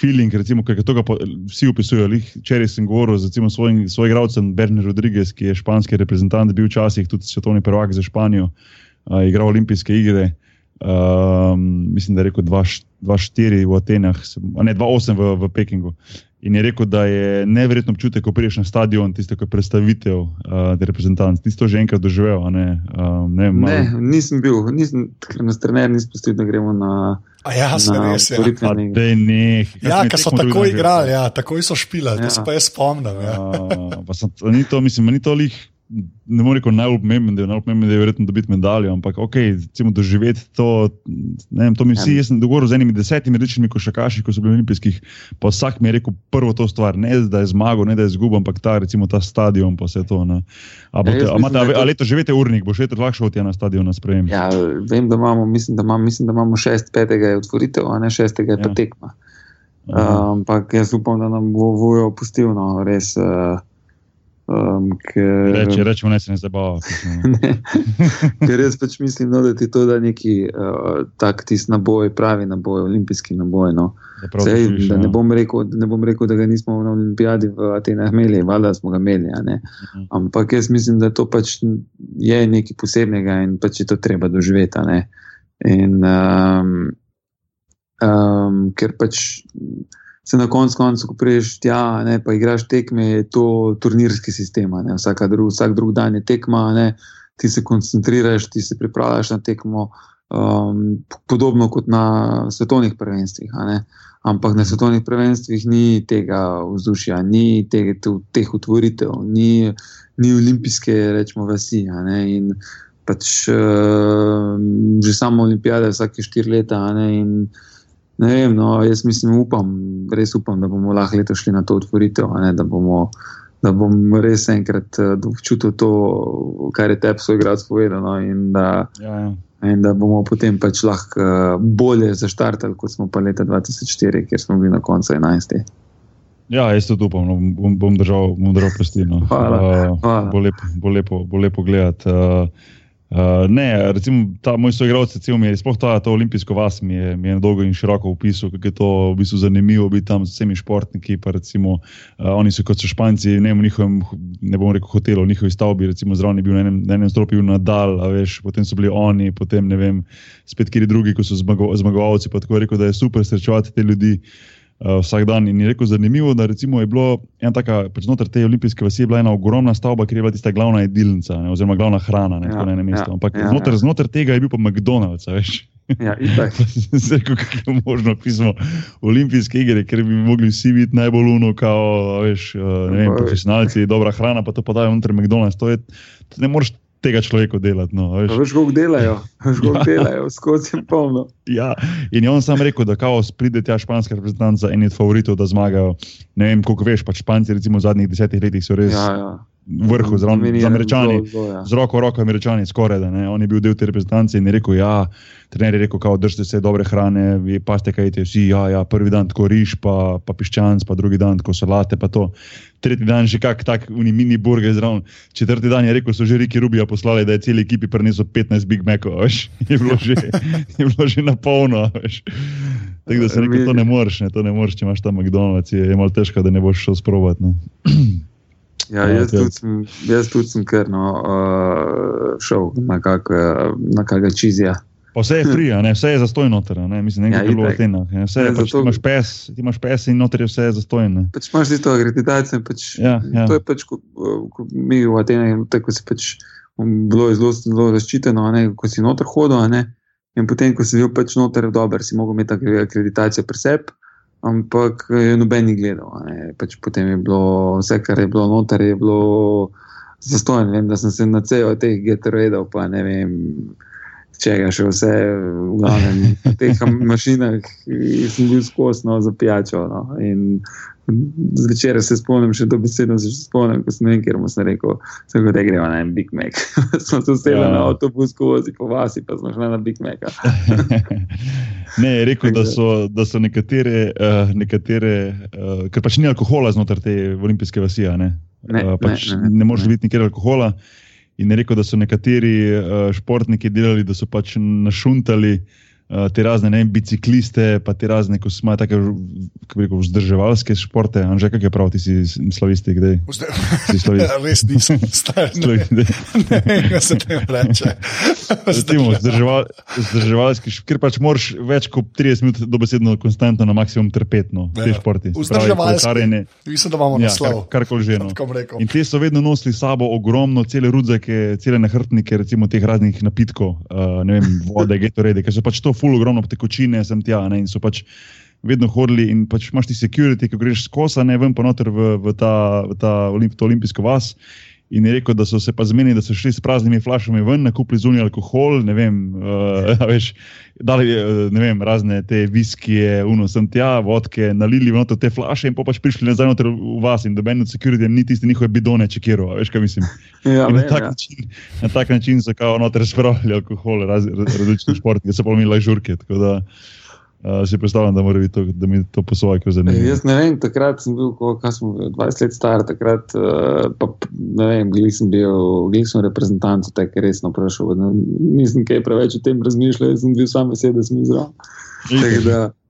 feeling, recimo, kaj to vsi opisujejo. Včeraj sem govoril z svojim, svojim igralcem Bernie Rodriguez, ki je španski reprezentant, bil včasih tudi svetovni prvak za Španijo, uh, igral olimpijske igre. Um, mislim, da je rekel 2-4 v Atenah, ne 2-8 v, v Pekingu. In je rekel, da je nevreten občutek, ko prideš na stadion, tisto, ki je predstavitev uh, reprezentantov. Ti si to že enkrat doživel? Ne? Um, ne, malo... ne, nisem bil, nisem, ker nas trener nisem spustil, da gremo na. A ja, se res je. Ja, ker so tako igrali, ja, tako so špilali, ja. to se pa jaz spomnim. Ja. Uh, sem, ni to, mislim, ni to lih ne morem reči najpomembnejši del, najpomembnejši del je verjetno dobiti medaljo, ampak ok, recimo doživeti to. Vem, to mi vsi, ja. jaz sem dogovoril z enimi desetimi rečnimi košakaši, ko so bili olimpijskih, pa vsak mi je rekel prvo to stvar, ne da je zmagal, ne da je izgubil, ampak ta, recimo, ta stadion, pa vse to. Ne. A, bote, ja, mislim, a, a, a leto živete urnik, bo še vedno lahko šel ti na stadion na sprejem. Ja, vem, da imamo, mislim, da imamo, mislim, da imamo šest, petega je otvoritev, a ne šestega je ja. pa tekma. Ampak um, jaz upam, da nam bo vojo opustil, no, res. Uh, Um, ker, reči, rečemo, ne se ne zabava. ker jaz pač mislim, no, da ti to da neki uh, tak tisti naboj, pravi naboj, olimpijski naboj. No. Sej, da ja. ne bom, rekel, ne bom rekel, da ga nismo na olimpijadi v Atenah imeli, valjda smo ga imeli. Mhm. Ampak jaz mislim, da to pač je nekaj posebnega in pač je to treba doživeti. In, um, um, ker pač se na koncu koncev, ko priješ tja, ne, pa igraš tekme, je to turnirski sistem. Dru, vsak drug dan je tekma, ne, ti se koncentriraš, ti se pripravljaš na tekmo, um, podobno kot na svetovnih prvenstvih. Ampak na svetovnih prvenstvih ni tega vzdušja, ni tega, teh utvoritev, ni, ni olimpijske, rečemo, vasi. In pač uh, že samo olimpijade, vsake štiri leta. Ne, in, Ne vem, no, jaz mislim, upam, res upam, da bomo lahko letos šli na to otvoritev, ne, da, bomo, da bom res enkrat uh, občutil to, kar je tebi grad povedal. No, in, da, ja, ja. in da bomo potem pač lahko uh, bolje zaštartali, kot smo pa leta 2004, kjer smo bili na koncu 11. Ja, jaz tudi upam, no, bom, bom držal, držal prstino. Hvala. Uh, hvala. Bo lepo, bo lepo, bo lepo gledati. Uh, Uh, ne, recimo, ta moj soigralec, recimo, je sploh ta, ta olimpijsko vas, mi je, mi je dolgo in široko opisal, kako je to v bistvu zanimivo biti tam z vsemi športniki. Recimo, uh, oni so kot so Španci, ne, njihovem, ne bom rekel, hotelu, v njihovi stavbi, recimo, zraven je bil na enem, na enem stropju nadal, veš, potem so bili oni, potem ne vem, spet kjer drugi, ko so zmago, zmagovalci. Tako rekel, da je super srečevati te ljudi. uh, vsak dan. In je rekel, zanimivo, da je bilo ena taka, pač znotraj te olimpijske vasi je bila ena ogromna stavba, kjer je bila tista glavna jedilnica, ne, oziroma glavna hrana ne, ja, na enem mestu. Ja, Ampak ja, znotraj, ja. znotraj tega je bil pa McDonald's, veš. Ja, Zdaj, kako je možno pismo olimpijske igre, ker bi mogli vsi biti najbolj luno, kao, veš, uh, ne vem, profesionalci, dobra hrana, pa to pa dajo znotraj McDonald's. To je, to ne moreš tega človeka delati. No, veš, veš kako delajo, veš, kako ja. delajo, skozi polno. Ja, in je on sam rekel, da kaos pride tja španski reprezentant za eni od favoritov, da zmagajo. Ne vem, koliko veš, pač Španci recimo v zadnjih desetih letih so res. Ja, ja vrhu, z, z američani, zlo, zlo, ja. z roko v roko, američani skoraj da. Ne. On je bil del te reprezentance in je rekel, ja, trener je rekel, kao, držite se dobre hrane, paste kaj ti vsi, ja, ja, prvi dan tako riž, pa, pa piščanc, pa drugi dan tako salate, pa to. Tretji dan že kak tak mini burger zraven. Četrti dan je rekel, so že Riki Rubija poslali, da je celi ekipi prinesel 15 Big Macov. Je bilo že, je bilo že na polno. Tako da se rekel, to ne moreš, ne, to ne moreš, če imaš tam McDonald's, je, je malo težko, da ne boš šel sprovat. Ne. Ja, jaz, tudi sem, jaz tudi sem kar no, uh, šel na kakega čizija. Pa vse je free, vse je zastojno noter, ne mislim, da ja, je bilo v Atenah. Vse je, pač, ti, imaš pes, ti imaš pes in noter je vse zastojno. Pač imaš ti to akreditacijo. Pač, ja, ja. To je pač, ko, ko mi v Atenah, tako se pač bilo zelo, zelo zaščiteno, ne, ko si noter hodil. In potem, ko si bil pač noter, dober, si mogel imeti akreditacijo pri sebi ampak je noben jih gledal. Pač potem je bilo vse, kar je bilo noter, je bilo zastojno. Vem, da sem se na cel teh getaroidov, pa ne vem. Če ga še vse v glavnem, teh mašinah, sem bil skosno za pijačo. No. Zvečer se spomnim, še to besedo se spomnim, ko sem nekaj rekel, da gremo na en Big Mac. smo se usedli ja. na avtobus, skozi po vasi, pa smo šli na Big Mac. ne, rekel, da so, da so nekatere, uh, nekatere uh, ker pač ni alkohola znotraj te olimpijske vasi, ne, ne, uh, pač ne, ne, ne, ne moreš biti nikjer alkohola. In je rekel, da so nekateri uh, športniki delali, da so pač našuntali. Eh, te razne ne, bicikliste, pa te razne, ko imajo tako rekel, vzdrževalske športe. Anže, kaj je prav, ti si slavisti, kdaj? Slavisti. Ja, res nisem star. Ne vem, kaj se tem reče. Vzdrževal, vzdrževalski šport, ker pač moraš več kot 30 minut dobesedno konstantno na maksimum trpetno v te ja. športi. Vzdrževalski. Mislim, da imamo ja, naslov. Kar, karkoli že. No. In te so vedno nosili sabo ogromno, cele rudzake, cele nahrtnike, recimo teh raznih napitkov, uh, ne vem, vode, getorede, ker so pač to ful, ogromno tekočine sem tja. Ne, in so pač vedno hodili in pač imaš ti security, ki greš skozi, ne vem, pa noter v, v, ta, v ta olimp, olimpijsko vas. In je rekel, da so se pa zmenili, da so šli s praznimi flašami ven, nakupili zunaj alkohol, ne vem, uh, veš, dali uh, ne vem, razne te viskije, uno sem tja, vodke, nalili v te flaše in pa pač prišli nazaj v vas in da meni od security ni tisti njihove bidone čekiro, veš kaj mislim. Ja, na, tak ja. način, na tak način so kao noter spravili alkohol, različni raz, športniki, so pa imeli žurke. Tako da, uh, Uh, si predstavljam, da, to, da mi to posloje, ki je zanimivo. Jaz ne vem, takrat sem bil, ko sem bil 20 let star, takrat uh, pa, ne vem, gledal sem bil, gledal sem reprezentant, tako resno vprašal. Nisem kaj preveč o tem razmišljal, sem bil sam vesel, da sem izrael.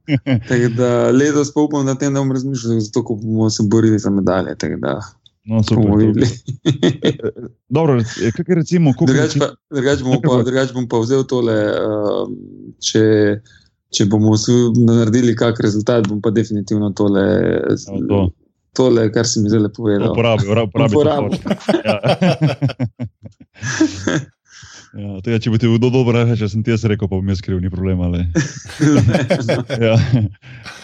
Tako da letos pa upam, da tem ne bom razmišljal, zato ko bomo se borili za medalje. No, bomo videli. Dobro, kaj recimo, kako je to? Drugače bom pa vzel tole. Uh, če, če bomo naredili kakšen rezultat, bom pa definitivno tole. No, to. Tole, kar si mi zdaj povedal. Uporabi, uporabi. uporabi. ja. ja, tega, če bi ti bilo dobro, če sem ti jaz rekel, pa bom jaz skriv, ni problema. ja.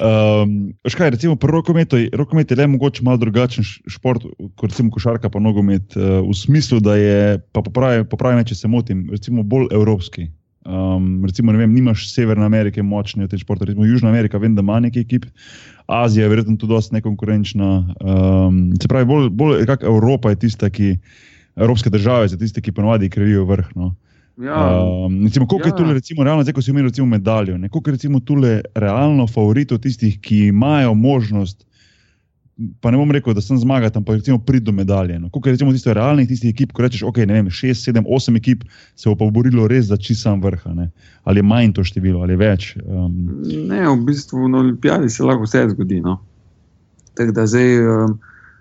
um, škaj, recimo, pri rokometu, rokomet je le mogoče malo drugačen šport, kot recimo košarka, pa nogomet, uh, v smislu, da je, pa popravi, popravi, če se motim, recimo bolj evropski. Um, recimo, ne vem, nimaš Severne Amerike močne v tem športu, recimo Južna Amerika, vem, da ima nekaj ekip, Azija je verjetno tudi dosti nekonkurenčna. Um, se pravi, bolj, bolj kot Evropa je tista, ki, evropske države so tiste, ki ponovadi krivijo vrh. No. Ja. Um, recimo, koliko ja. je tukaj, recimo, realno, zdaj, ko si imel medaljo, koliko je recimo tukaj realno favoritov tistih, ki imajo možnost pa ne bom rekel, da sem zmagal, ampak recimo prid do medalje. No. Kot rečemo, tiste realne, tiste ekip, ko rečeš, ok, ne vem, šest, sedem, osem ekip se bo pa borilo res za čisam vrha. Ne. Ali je manj to število, ali več. Um. Ne, v bistvu na olimpijadi se lahko vse zgodi. No. Tako da zdaj, um,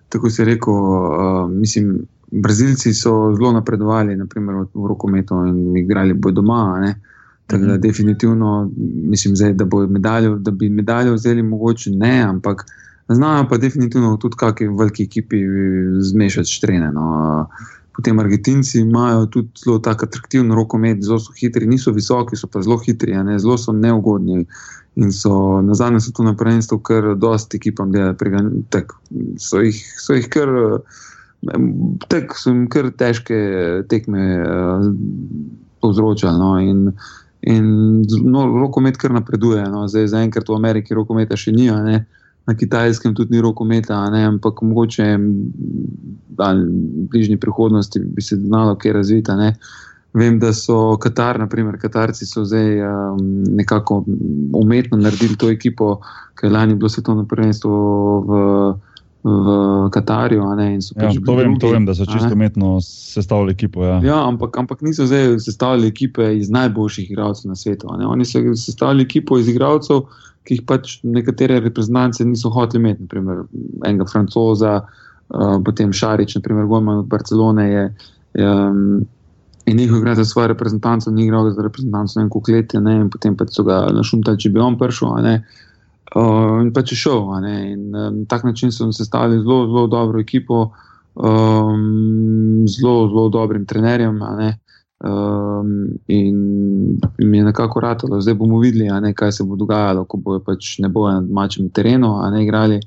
tako si rekel, um, mislim. Brazilci so zelo napredovali, naprimer v rokometu, in igrali bojo doma. Tako da, definitivno mislim, zdaj, da, medaljo, da bi medaljo vzeli, mogoče ne, ampak znajo pa definitivno tudi kakšni veliki ekipi zmešati štrene. No. Potem Argentinci imajo tudi zelo tako atraktivno rokomet, zelo so hitri, niso visoki, so pa zelo hitri, ne, zelo so neugodni. In so na zadnjem svetu na prvenstvu, kar dosti ekipam dela, tak, so, jih, so jih kar, tak, so jim kar težke tekme uh, povzročali. No, in, In no, rokomet kar napreduje. No. Zdaj, zaenkrat v Ameriki rokometa še ni, na kitajskem tudi ni rokometa, ampak mogoče v bližnji prihodnosti bi se znalo kaj razviti. Vem, da so Katar, naprimer, Katarci so zdaj um, nekako umetno naredili to ekipo, ki je lani bilo svetovno prvenstvo v v Katarju. Ne, ja, pač to, vem, to vem, da so čisto umetno sestavili ekipo. Ja. Ja, ampak, ampak niso zdaj sestavili ekipe iz najboljših igralcev na svetu. Ne. Oni so sestavili ekipo iz igralcev, ki jih pač nekatere reprezentance niso hoteli imeti. Naprimer, enega francoza, uh, potem Šarič, naprimer, Gojman od Barcelone. Je, um, In njihov igralec za svojo reprezentanco, ni igral za reprezentanco, ne vem, koliko let je, ne, in potem pa so ga našumtali, če bi on prišel, ne, uh, Uh, in pač je šel. In na um, tak način so sestavili zelo, zelo dobro ekipo, um, zelo, zelo dobrim trenerjem. Um, in mi je nekako ratalo, zdaj bomo videli, ne, kaj se bo dogajalo, ko bojo pač ne bojo na domačem terenu, a ne igrali.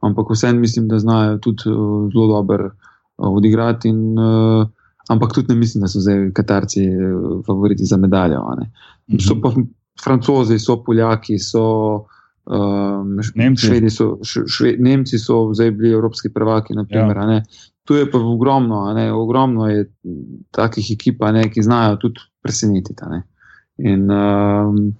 Ampak vseeno mislim, da znajo tudi uh, zelo dobro uh, odigrati. In, uh, ampak tudi ne mislim, da so zdaj Katarci uh, favoriti za medaljo. Mhm. So pa Francozi, so Poljaki, so. Um, Nemci. So, šve, Nemci so zdaj bili evropski prvaki. Naprimer, ja. Tu je pa ogromno, ne, ogromno je takih ekip, ne, ki znajo tudi presenetiti. In, um,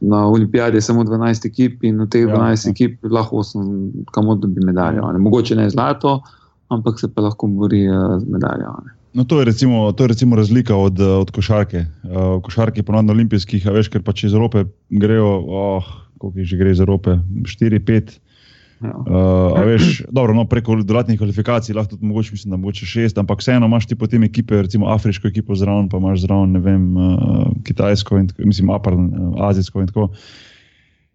na olimpijadi je samo 12 ekip in od teh ja, 12 ja. ekip lahko 8, kamor dobi medaljo. Ne. Mogoče ne zlato, ampak se pa lahko bori uh, z medaljo. No, to, je recimo, to je recimo razlika od, od košarke. Uh, v košarki, ponovno olimpijskih, veš, ker pač iz Evrope grejo. Oh, koliko že gre za rope, 4-5. Ja. Uh, veš, dobro, no, preko dodatnih kvalifikacij lahko tudi mogoče, mislim, da mogoče šest, ampak vseeno imaš ti potem ekipe, recimo afriško ekipo zraven, pa imaš zraven, ne vem, uh, kitajsko in tako, mislim, aparen, uh, azijsko in tako.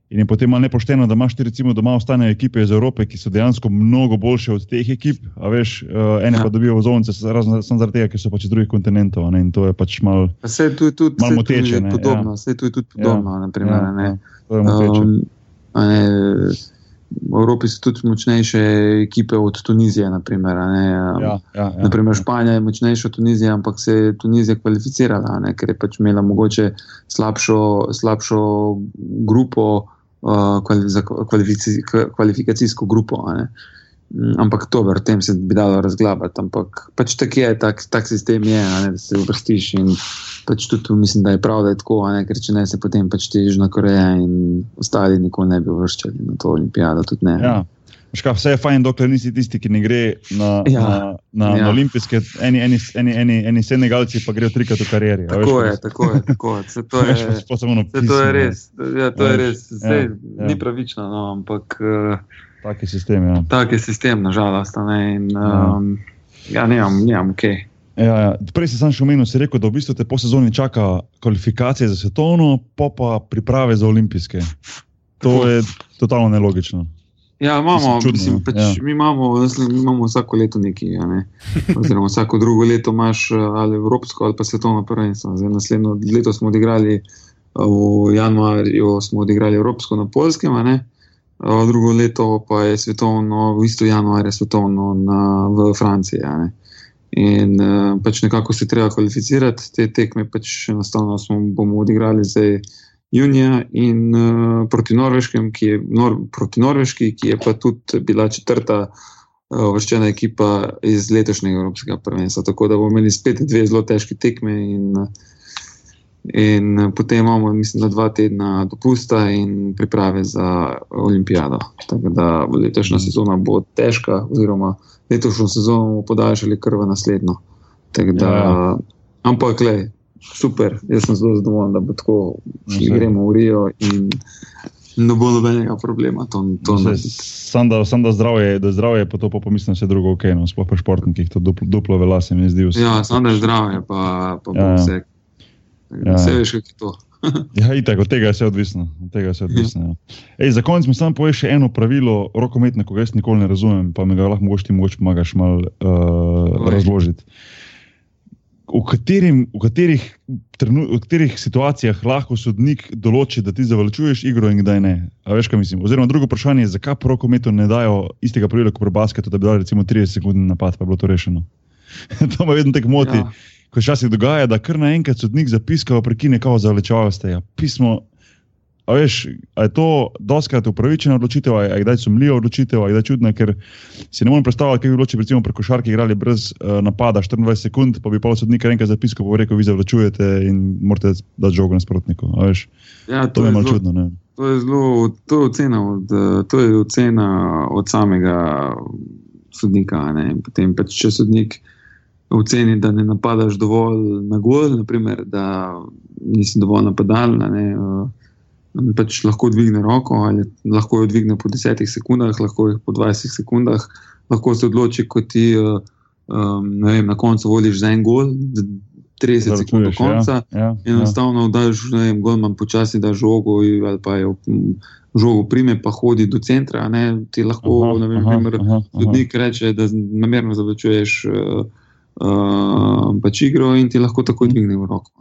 In je potem malo nepošteno, da imaš ti recimo doma ostane ekipe iz Evrope, ki so dejansko mnogo boljše od teh ekip, a veš, uh, ene ja. pa dobijo vozovnice samo zaradi tega, ker so pač iz drugih kontinentov, ne, in to je pač malo. Vse je tudi, tudi, malo moteče. Podobno, vse ja. je tudi podobno, ja. naprimer, ja. ne. Ja. Um, ne, v Evropi so tudi močnejše ekipe od Tunizije. Naprimer, ja, ja, ja, naprimer Španija je močnejša od Tunizije, ampak se je Tunizija kvalificirala, ne, ker je pač imela mogoče slabšo, slabšo grupo, uh, kvalifici, kvalifikacijsko grupo. Mm, ampak to, o tem se bi dalo razglabati. Ampak pač tak je, tak, tak sistem je, ne, da se vrstiš. In pač tudi mislim, da je prav, da je tako, ne, ker če ne se potem pač ti Južna Koreja in ostali nikoli ne bi vrščali na to olimpijado. Ja. Škaf, vse je fajn, dokler nisi tisti, ki ne gre na, ja, na, na, ja. na olimpijske, eni, eni, eni, eni, eni senegalci pa grejo trikrat v karieri. Tako je, tako je. Tako je. Se to, je, se to je res. Ja, to je res. Zdaj, ja, ja. Ni pravično, no, ampak. Uh, Tak je sistem. Ja. Tak je sistem, nažalost. Ne, in, um, ja, ne, ne, ok. Ja, ja. Prej si sam še omenil, si rekel, da v bistvu te po sezoni čaka kvalifikacije za svetovno, pa pa priprave za olimpijske. To je totalno nelogično. Ja, imamo, čudno, mislim, pač ja. mi, imamo, mi imamo vsako leto nekaj. Ne? Oziroma, vsako drugo leto imaš ali evropsko ali pa svetovno prvenstvo. Naslednjo leto smo odigrali v januarju, smo odigrali evropsko na polskem drugo leto pa je svetovno, v isto januarja, svetovno na, v Franciji. In pač nekako se treba kvalificirati, te tekme pač enostavno smo, bomo odigrali zdaj junija in uh, proti, ki je, nor, proti Norveški, ki je pa tudi bila četrta uh, vrščena ekipa iz letošnjega Evropskega prvenstva. Tako da bomo imeli spet dve zelo težki tekme in In eh, potem imamo, mislim, da dva tedna dopusta in priprave za olimpijado. Tako da letošnja sezona bo težka, oziroma letošnjo sezono bomo podaljšali kar v naslednjo. Da, ja. Ampak, le, super, jaz sem zelo zadovoljen, da bo tako, da gremo v Rio in ne bo nobenega problema. To, to sam, da, sam da zdravje, da zdravje, pa to pa pomislim, da je drugo ok, no, sploh pa športnikih, to duplo, duplo vela se mi zdi. Ja, sam da je zdravje, pa, pa ja. vse. Ja. Vse veš, kako je to. ja, itak, od tega je vse odvisno. Tega je vse odvisno ja. Ej, za konec mi samo poveš še eno pravilo rokometne, ko ga jaz nikoli ne razumem, pa mi ga lahko mogoče ti mogoče pomagaš malo uh, razložiti. V, katerim, v, katerih, trenu, v katerih situacijah lahko sodnik določi, da ti zavlačuješ igro in kdaj ne? A veš, kaj mislim? Oziroma, drugo vprašanje je, zakaj po rokometu ne dajo istega pravila kot pri basketu, da bi dali recimo 30 sekund napad, pa je bilo to rešeno. to me vedno tako moti. Ja ko včasih dogaja, da kar naenkrat sodnik zapiska, prekine kao zavlečavate. Ja, pismo, a veš, a je to doskrat upravičena odločitev, a je kdaj sumljiva odločitev, a je čudna, ker si ne morem predstavljati, kaj bi bilo, če bi recimo preko šarke igrali brez uh, napada 24 sekund, pa bi pa sodnik enkrat zapiskal, pa bi rekel, vi zavlečujete in morate dati žogo nasprotniku. Ja, to, to je malo čudno. Ne? To je zelo, to je ocena od, to je ocena od samega sodnika. Potem, pač, če sodnik oceni, da ne napadaš dovolj na gol, naprimer, da nisi dovolj napadalen. Uh, pač lahko dvigne roko, ali lahko jo dvigne po 10 sekundah, lahko jih po 20 sekundah, lahko se odloči, ko ti um, vem, na koncu voliš za en gol. 30 da, sekund do konca, ja, ja, enostavno ja. daš, ne vem, golman počasi da žogo, ali pa jo žogo prime, pa hodi do centra. Ne, ti lahko, aha, ne vem, aha, primer, aha, sodnik reče, da namerno zavlačuješ. Uh, uh, pač igro in ti lahko tako dvigne v roko.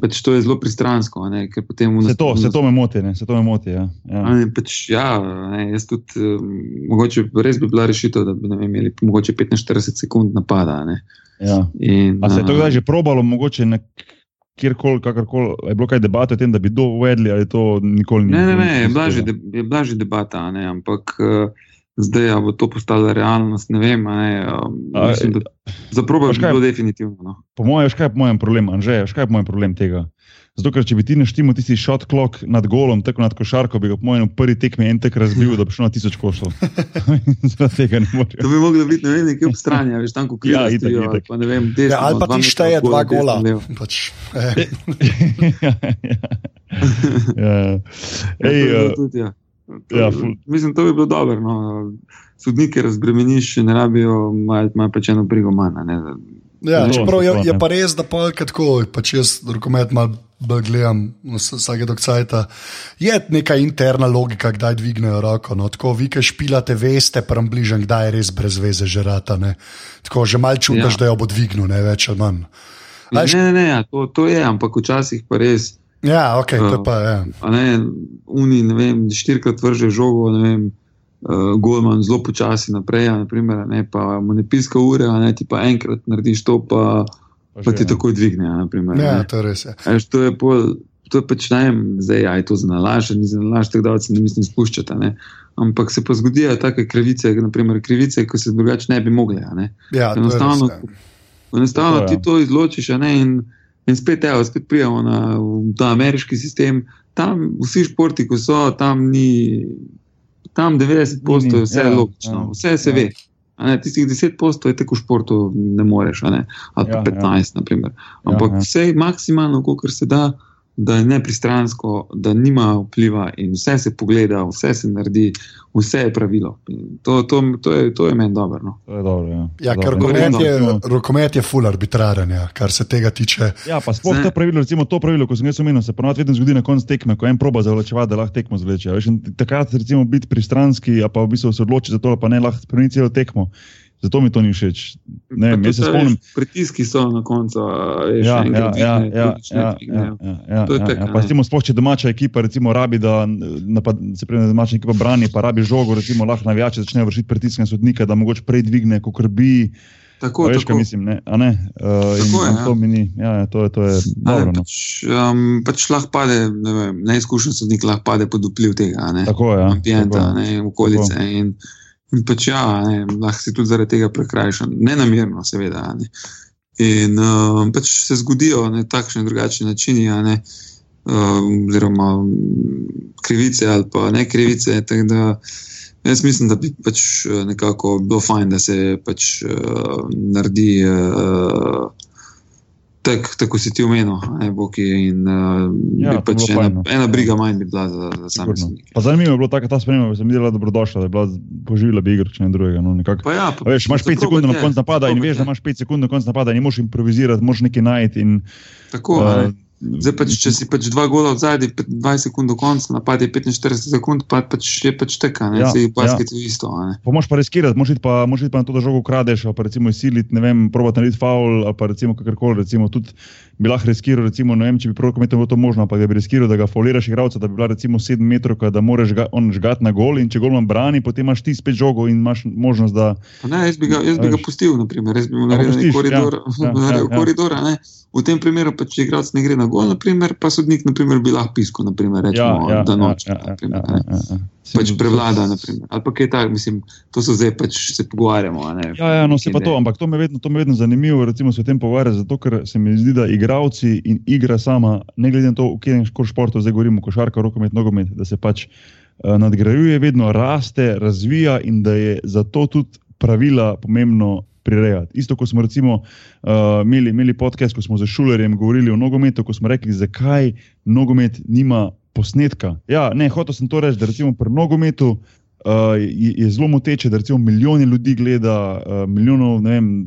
Pač to je zelo pristransko. Ne, se, to, se to me moti. Se to me moti ja. Ja. Ne, pač, ja, ne, tudi, um, mogoče, res bi bila rešitev, da bi imeli mogoče 45 sekund napada. Ja. In, A se je to uh, že probalo, mogoče na kjerkoli, kakorkoli, je bilo kaj debate o tem, da bi to uvedli ali to nikoli ni bilo? Ne, ne, ne, je bila že debata, ne, ampak. Uh, zdaj bo to postala realnost. Ne vem, ne, um, mislim, da zaprobaš kaj bo definitivno. No. Po mojem, kaj je po mojem problem, Anže, kaj je po mojem problem tega? Zato, ker če bi ti naštimo tisti shot clock nad golom, tako nad košarko, bi ga po mojem prvi tekmi en tek razbil, da bi šlo na tisoč košov. to bi moglo biti, ne vem, nekje ob strani, veš, tam, ko ja. Ja, itak, itak. Vem, desno, ja, ali pa ti šteje dva gola. Pač, eh. ja, ja. ja. Ej, uh, Ja, mislim, da bi bilo dobro. No. Sodnike razbremeniš, ne rabijo, imajo pač eno brigo manj. Ja, čeprav je, je pa res, da pa tako, pač jaz rokomet malo gledam vsake dokcajta. Je neka interna logika, kdaj dvignejo roko. No. Tako vi, ki špilate, veste, prem bližnjem, kdaj je res brez veze žerata. Ne. Tako že mal čutiš, ja. da jo bo dvignil, ne več ali manj. Ne, ne, ne, ja, to, to je, ampak včasih pa res. Ja, ok, to pa je. Ja. Ne, uni, ne vem, štirikrat vrže žogo, ne vem, uh, golman zelo počasi naprej, naprimer, ne, pa mu ne piska ure, a ne ti pa enkrat narediš to, pa, pa, pa ti ja. takoj dvigne. Naprimer, ja, to je res. Ja. Eš, to je pol, To je pač najem, zdaj je to za nalaž, ni za nalaž, tako da se ne mislim spuščati. Ne? Ampak se pa zgodijo take krivice, naprimer krivice, ki se drugače ne bi mogle. Ja, enostavno, ja. enostavno ti to izločiš in In spet, evo, spet prijemo na ta ameriški sistem. Tam vsi športi, ko so, tam ni, tam 90 postov, vse je ja, logično, ja, vse se ja. ve. Ne, tistih 10 postov je tako v športu, ne moreš, ne? ali pa ja, 15, ja. naprimer. Ampak ja, ja. vse je maksimalno, koliko se da da je nepristransko, da nima vpliva in vse se pogleda, vse se naredi, vse je pravilo. To, to, to, je, to je meni dobro. No. To je dobro. Ja, ja ker rokomet je, rokomet je full arbitraren, ja, kar se tega tiče. Ja, pa sploh to pravilo, recimo to pravilo, ko sem jaz omenil, se ponovadi vedno zgodi na koncu tekme, ko en proba zavlačevati, da lahko tekmo zvleče. Takrat recimo biti pristranski, pa v bistvu se odloči za to, pa ne lahko spremeniti celo tekmo. Zato mi to ni všeč. Ne, to, se spomnim, veš, pritiski so na koncu. Ja, ja, ja, ja, ja, ja, ja, Sploh če domača ekipa recimo, rabi, da napad, se prej domača ekipa brani, pa rabi žogo, recimo, lahko navijači začnejo vršiti pritisk na sodnika, da mogoče prej dvigne, ko krbi. Tako je. Mislim, ne? Ne? Uh, tako je. To, ni, ja, to je, to je dobro, no. pač, um, pač lahko pade, ne neizkušen sodnik lahko pade pod vpliv tega. Ne? Tako je. Ja. Ambienta, tako. Ne, okolice. Tako. In pač ja, ne, lahko si tudi zaradi tega prekrajšan, ne namerno, seveda. Ne. In uh, pač se zgodijo na takšne in drugačne načine, ne, uh, oziroma krivice ali pa ne krivice. Jaz mislim, da bi pač uh, nekako bilo fajn, da se pač uh, naredi. Uh, tak, tako si ti omenil, boki. In, uh, ja, pač ena, no. ena briga manj bi bila za, za same sebe. Zanimivo je bilo tako, ta sprememba, videl, da je dobrodošla, da je bila poživila bi igro, če ne drugega. No, pa ja, pa, veš, imaš 5 sekund na koncu napada in veš, da imaš 5 sekund na koncu napada in ne moš improvizirati, moš nekaj najti. In, tako, uh, Zdaj, pač, če si pač dva gola od zadaj, 20 sekund do konca, napad je 45 sekund, pa pač je pač teka, ne Ja, ja, si basket ja. ja. isto. ne. Pa moš pa riskirati, moš iti pa, moš iti pa na to, da žogo kradeš, pa recimo izsiliti, ne vem, probati narediti faul, pa recimo kakorkoli, recimo tudi bi lahko riskiral, recimo, ne vem, če bi prav kometom bilo to možno, ampak da bi riskiral, da ga fauliraš igralca, da bi bila recimo 7 metrov, da moraš ga, on žgati na gol in če golman brani, potem imaš ti spet žogo in imaš možnost, da Pa Ne, jaz bi ga, jaz bi ga pustil, naprimer, jaz bi mu naredil nek koridor, ja, ja, ja, ja. koridor, a ne. V tem primeru, pa, če igralec ne gre na gol, naprimer, pa sodnik naprimer, bi lahko pisko, naprimer, ja, rečemo, ja, da ja, noče. ja, ja, naprimer, ja, ne. ja, ja. Pač prevlada, naprimer. ali pa kaj tak, mislim, to so zdaj pač se pogovarjamo. Ne, Ja, ja, no se pa to, ampak to me vedno, to me vedno zanimivo, recimo se o tem pogovarjati, zato ker se mi zdi, da igravci in igra sama, ne glede na to, v katerem športu zdaj govorimo, košarka, rokomet, nogomet, da se pač uh, nadgrajuje, vedno raste, razvija in da je zato tudi pravila pomembno prirejati. Isto, ko smo recimo uh, imeli, imeli podcast, ko smo z šulerjem govorili o nogometu, ko smo rekli, zakaj nogomet nima posnetka. Ja, ne, hotel sem to reči, da recimo pri nogometu Uh, je, je zelo moteče, da recimo milijoni ljudi gleda, uh, milijonov vem,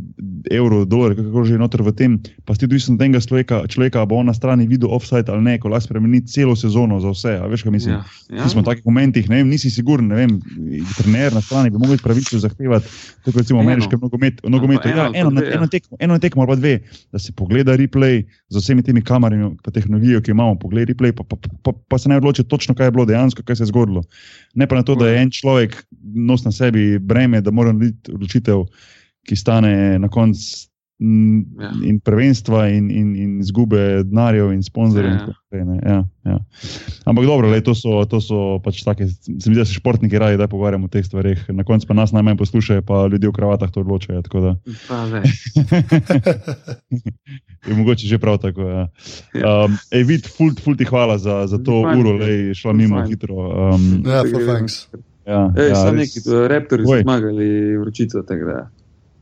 evrov, dolarjev, kako že je noter v tem, pa si odvisen od tega človeka, človeka, bo on na strani videl offside ali ne, ko lahko spremeni celo sezono za vse. A veš, kaj mislim? Ja, Ja. Smo v takih momentih, ne vem, nisi siguren, ne vem, trener na strani bi mogel pravico zahtevati, tako recimo Eno. ameriškem nogometu. nogometu. Ja, eno, dve, ja. eno, tekmo, eno tekmo ali pa dve, da se pogleda replay z vsemi temi kamerami, pa tehnologijo, ki jo imamo, pogled replay, pa, pa, pa, pa, se ne odloči točno, kaj je bilo dejansko, kaj se je zgodilo. Ne pa na to, da je en človek nos na sebi breme, da mora narediti odločitev, ki stane na koncu. Ja. In prvenstva, in, in, in izgube denarjev, in sponzorjev. in Ja. tako naprej, ne. Ja, ja. Ampak dobro, lej, to, so, to so pač take, se mi zdi, da se športniki radi da pogovarjamo o teh stvareh. Na koncu pa nas najmanj poslušajo, pa ljudje v kravatah to odločajo. tako da je mogoče že prav tako. Ja. Um, ej, vid, ful, ful ti hvala za, za to Fajn. uro, lej, šla mimo fajn. hitro. Um, Ja, full thanks. Ja, Ej, ja, samo res. neki, to, Raptorji so zmagali vročico.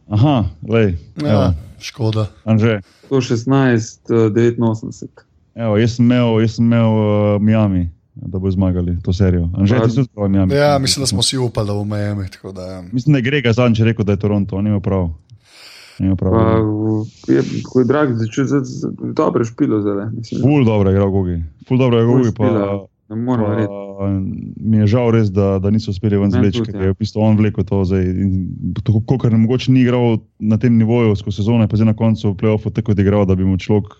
Aha, lej, Ja, evo, škoda. Anže. 116, eh, 89. Evo, jaz sem imel, jaz sem imel uh, Miami, da bo zmagali to serijo. Anže, ti si tudi prav Miami. Ja, mislim, da smo si upali, da bo Miami. tako Da, ja. Mislim, da je Grega zadnjič rekel, da je Toronto, on ima prav. Pa, je, ko je drag, začel z, dobro špilo zdaj. Ful dobro je igral Gogi. Ful dobro je Gogi, pa, ne moramo pa verjeti. Mi je žal res, da, da niso uspeli ven zleči, ker ja. je v bistvu on vlekel to zdaj. Tako, ne mogoče ni igral na tem nivoju skozi sezono, pa zdaj na koncu v playoffu tako odigral, da bi mu človek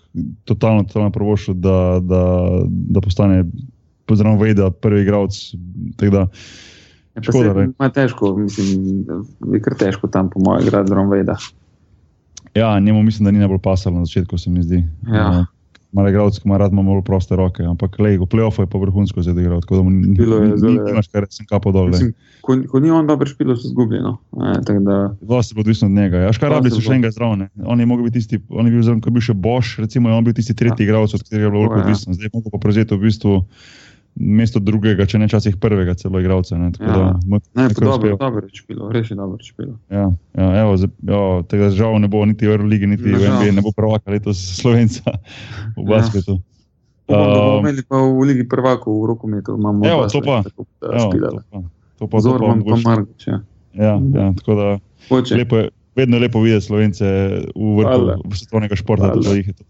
totalno, totalno provošil, da, da, da postane pozdravljen Vejda, prvi igralec. da, Ja, škoda, se- ima težko, mislim, je kar težko tam, po mojem, igrati Drom Veda. Ja, njemu mislim, da ni najbolj pasalo na začetku, se mi zdi. Ja. Uh, Malo igralec, ki ima rad bolj proste roke, ampak lej, v playoffu je pa vrhunsko zdaj igral, tako da mu ni, je ja. nimaš kar sem kapo dol. Mislim, ko, ko ni on dobro špilo, so zgubljeno. Tako da, Dosti bo odvisno od njega. Ja, škar rabili so še enega zraven. On je mogel biti tisti, on je bil zraven, ko je bil še Boš, recimo, je on bil tisti tretji igralec, od katerega je bilo veliko ja. odvisno. Zdaj je mogel pa prevzeti v bistvu mesto drugega, če ne časih prvega celo igralca. Ne, tako Ja. da, mu je ne, dobro, dobro je špilo, res je dobro špilo. Ja, ja, evo, jo, tega žal ne bo niti v Euroligi, niti v Žal. NBA, ne bo prvaka letos Slovenca v Ja. basketu. Upam, da bomo Um, imeli pa v Ligi prvakov v rokometu. Evo, to pa. tako Evo, to pa, to pa, to pa, Zorman pa mogoče- Margič. Ja. ja, ja, tako da Hoče. lepo je, vedno je lepo videti Slovence v vrhu svetovnega športa. Hvala. da jih je to.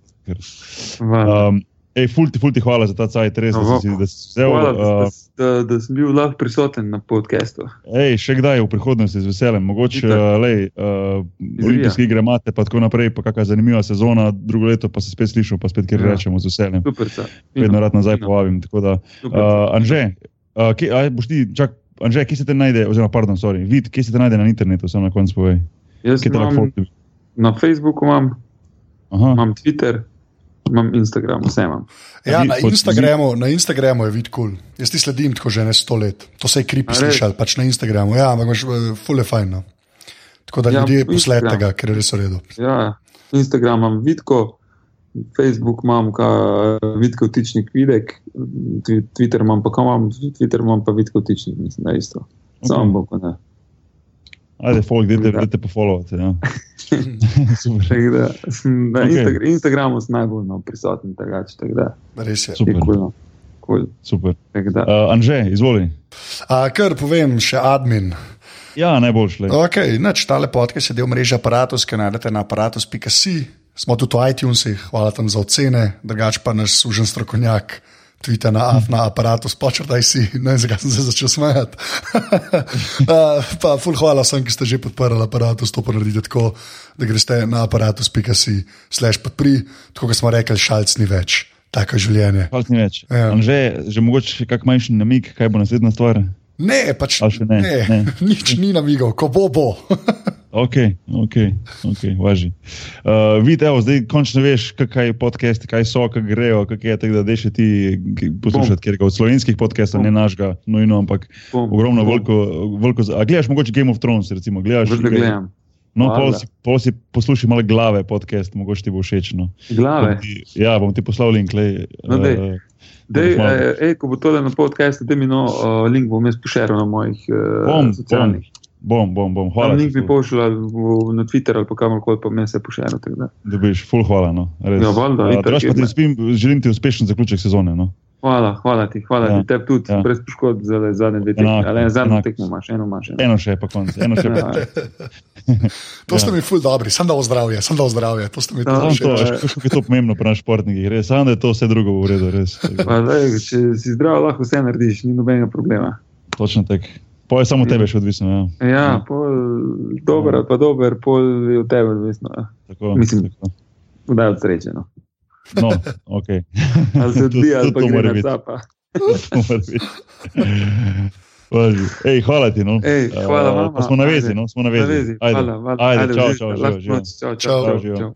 Um, ej, ful ti, ful ti hvala za ta cajt, res, da si, da si vzel. Hvala, Uh, da, da, da sem bil lahko prisoten na podkastu. ej, še kdaj v prihodnosti z veseljem. Mogoče uh, lej, uh, olimpijske igre imate, pa tako naprej, pa kakšna zanimiva sezona, drugo leto pa se spet slišimo, pa spet kjer Ja. rečemo z veseljem. Super. Vedno rad nazaj fino, povabim. Da, uh, Anže, uh, kje, aj, boš ti, čak, Anže, kje se te najde, oziroma, pardon, sorry, vid, kje se te najde na internetu, samo na koncu povej. Jaz imam, na Facebooku imam, Aha, imam Twitter, imam Instagram, vse imam. Ja, na, Instagramu, na Instagramu je vid kul. Cool. Jaz ti sledim tako že ne sto let. To se je kripi slišal, pač na Instagramu. Ja, ampak imaš eh, ful je fajn. No. Tako da Ja, ljudje Instagram. posledite ga, ker je res v redu. Ja, Instagram imam vidko, Facebook imam ka vidko vtičnik videk, Twi- Twitter imam pa kam imam, Twitter imam pa vidko vtičnik, mislim, da je isto. Samo Ok. bo, ko ne. Ajde, folk, dajte, dajte pofollowati. Ja. Da, sem na Ok. Instagram, Instagramu sem najbolj no, prisoten, drugače, tako da Res je. Super. je kul. no. Cool. Super. Da, Uh, Anže, izvoli. A, kar povem, še admin. Ja, najboljš le. Okay, nač, tale podcast je del mreže Apparatus, ki najdete na aparatus.si. smo tudi v iTunesih, hvala tam za ocene, drugač pa naš užen strokovnjak. Tvita na AF, na aparatu, spočrtaj si, ne vem, zakaj sem se začel smejati. uh, pa, ful, hvala vsem, ki ste že podprli aparat, to pa naredite tako, da greste na aparatus.si, slash podpri, tako kot smo rekli, šalc ni več, tako je življenje. Šalc ni več. Ja. Že, že mogoče kak manjši namig, kaj bo naslednja stvar. Ne, pač še ne? ne, Ne. nič ni namigov, ko bo bo. Ok, ok, ok, važi. Uh, Vidite, evo, zdaj končno veš, kaj je podcast, kaj so, kaj grejo, kaj je tega, da še ti poslušati, ker od slovenskih podcastov, ne našega, nujno, ampak Bom, ogromno, veliko, veliko. A gledaš mogoče Game of Thrones, recimo, gledaš? Da gledam. No, pol si, pol si poslušaj malo glave podcast, mogoče ti bo všeč. No. Glave. Bom ti, ja, bom ti poslal link. Lej, No, dej. uh, Dej, eh, ej, ko bo to na podkastu, da mi no uh, link bom jaz pošiljal na mojih uh, Bom, socialnih. bom, bom, bom, Hvala. hvala. Ti, bi ful. v- na Twitter ali pa kamorkoli, pa me se da. Dobiš, full hvala. No, res. Ja, valjda, Uh, itak, drugače pa ti je- spim, želim ti uspešen zaključek sezone. No. Hvala, hvala ti, hvala Ja, ja. ti, tebi tudi, ja. ja. brez poškodb za zadnje dve tekme. Ali eno zadnjo tekmo imaš, eno imaš. Eno. Eno še pa konc, eno še pa Ja. To ste mi ful dobri, sem dal zdravje, sem dal zdravje, to ste mi Ja, tudi to, veš, kako je to pomembno pri naših športnikih, res, samo da je to vse drugo v redu, res. Pa, daj, če si zdrav, lahko vse narediš, ni nobenega problema. Točno tako. Po je samo tebe še odvisno. Ja. Ja, Ja. pol dober ali pa dober, pol je od tebe odvisno. ja. Tako, Mislim- tako. Kdaj je odsrečeno. No, ok. Ali se odbija, ali pa gre na. Važi. Ej, hvala ti. No. Ej, hvala Eh, vama. Pa smo na vezi, no, smo na Na vezi. vezi, Ajde, hvala, hvala. Ajde, čau, čau, lahko živijo, noč, čau, Čau. čau, Živijo. čau.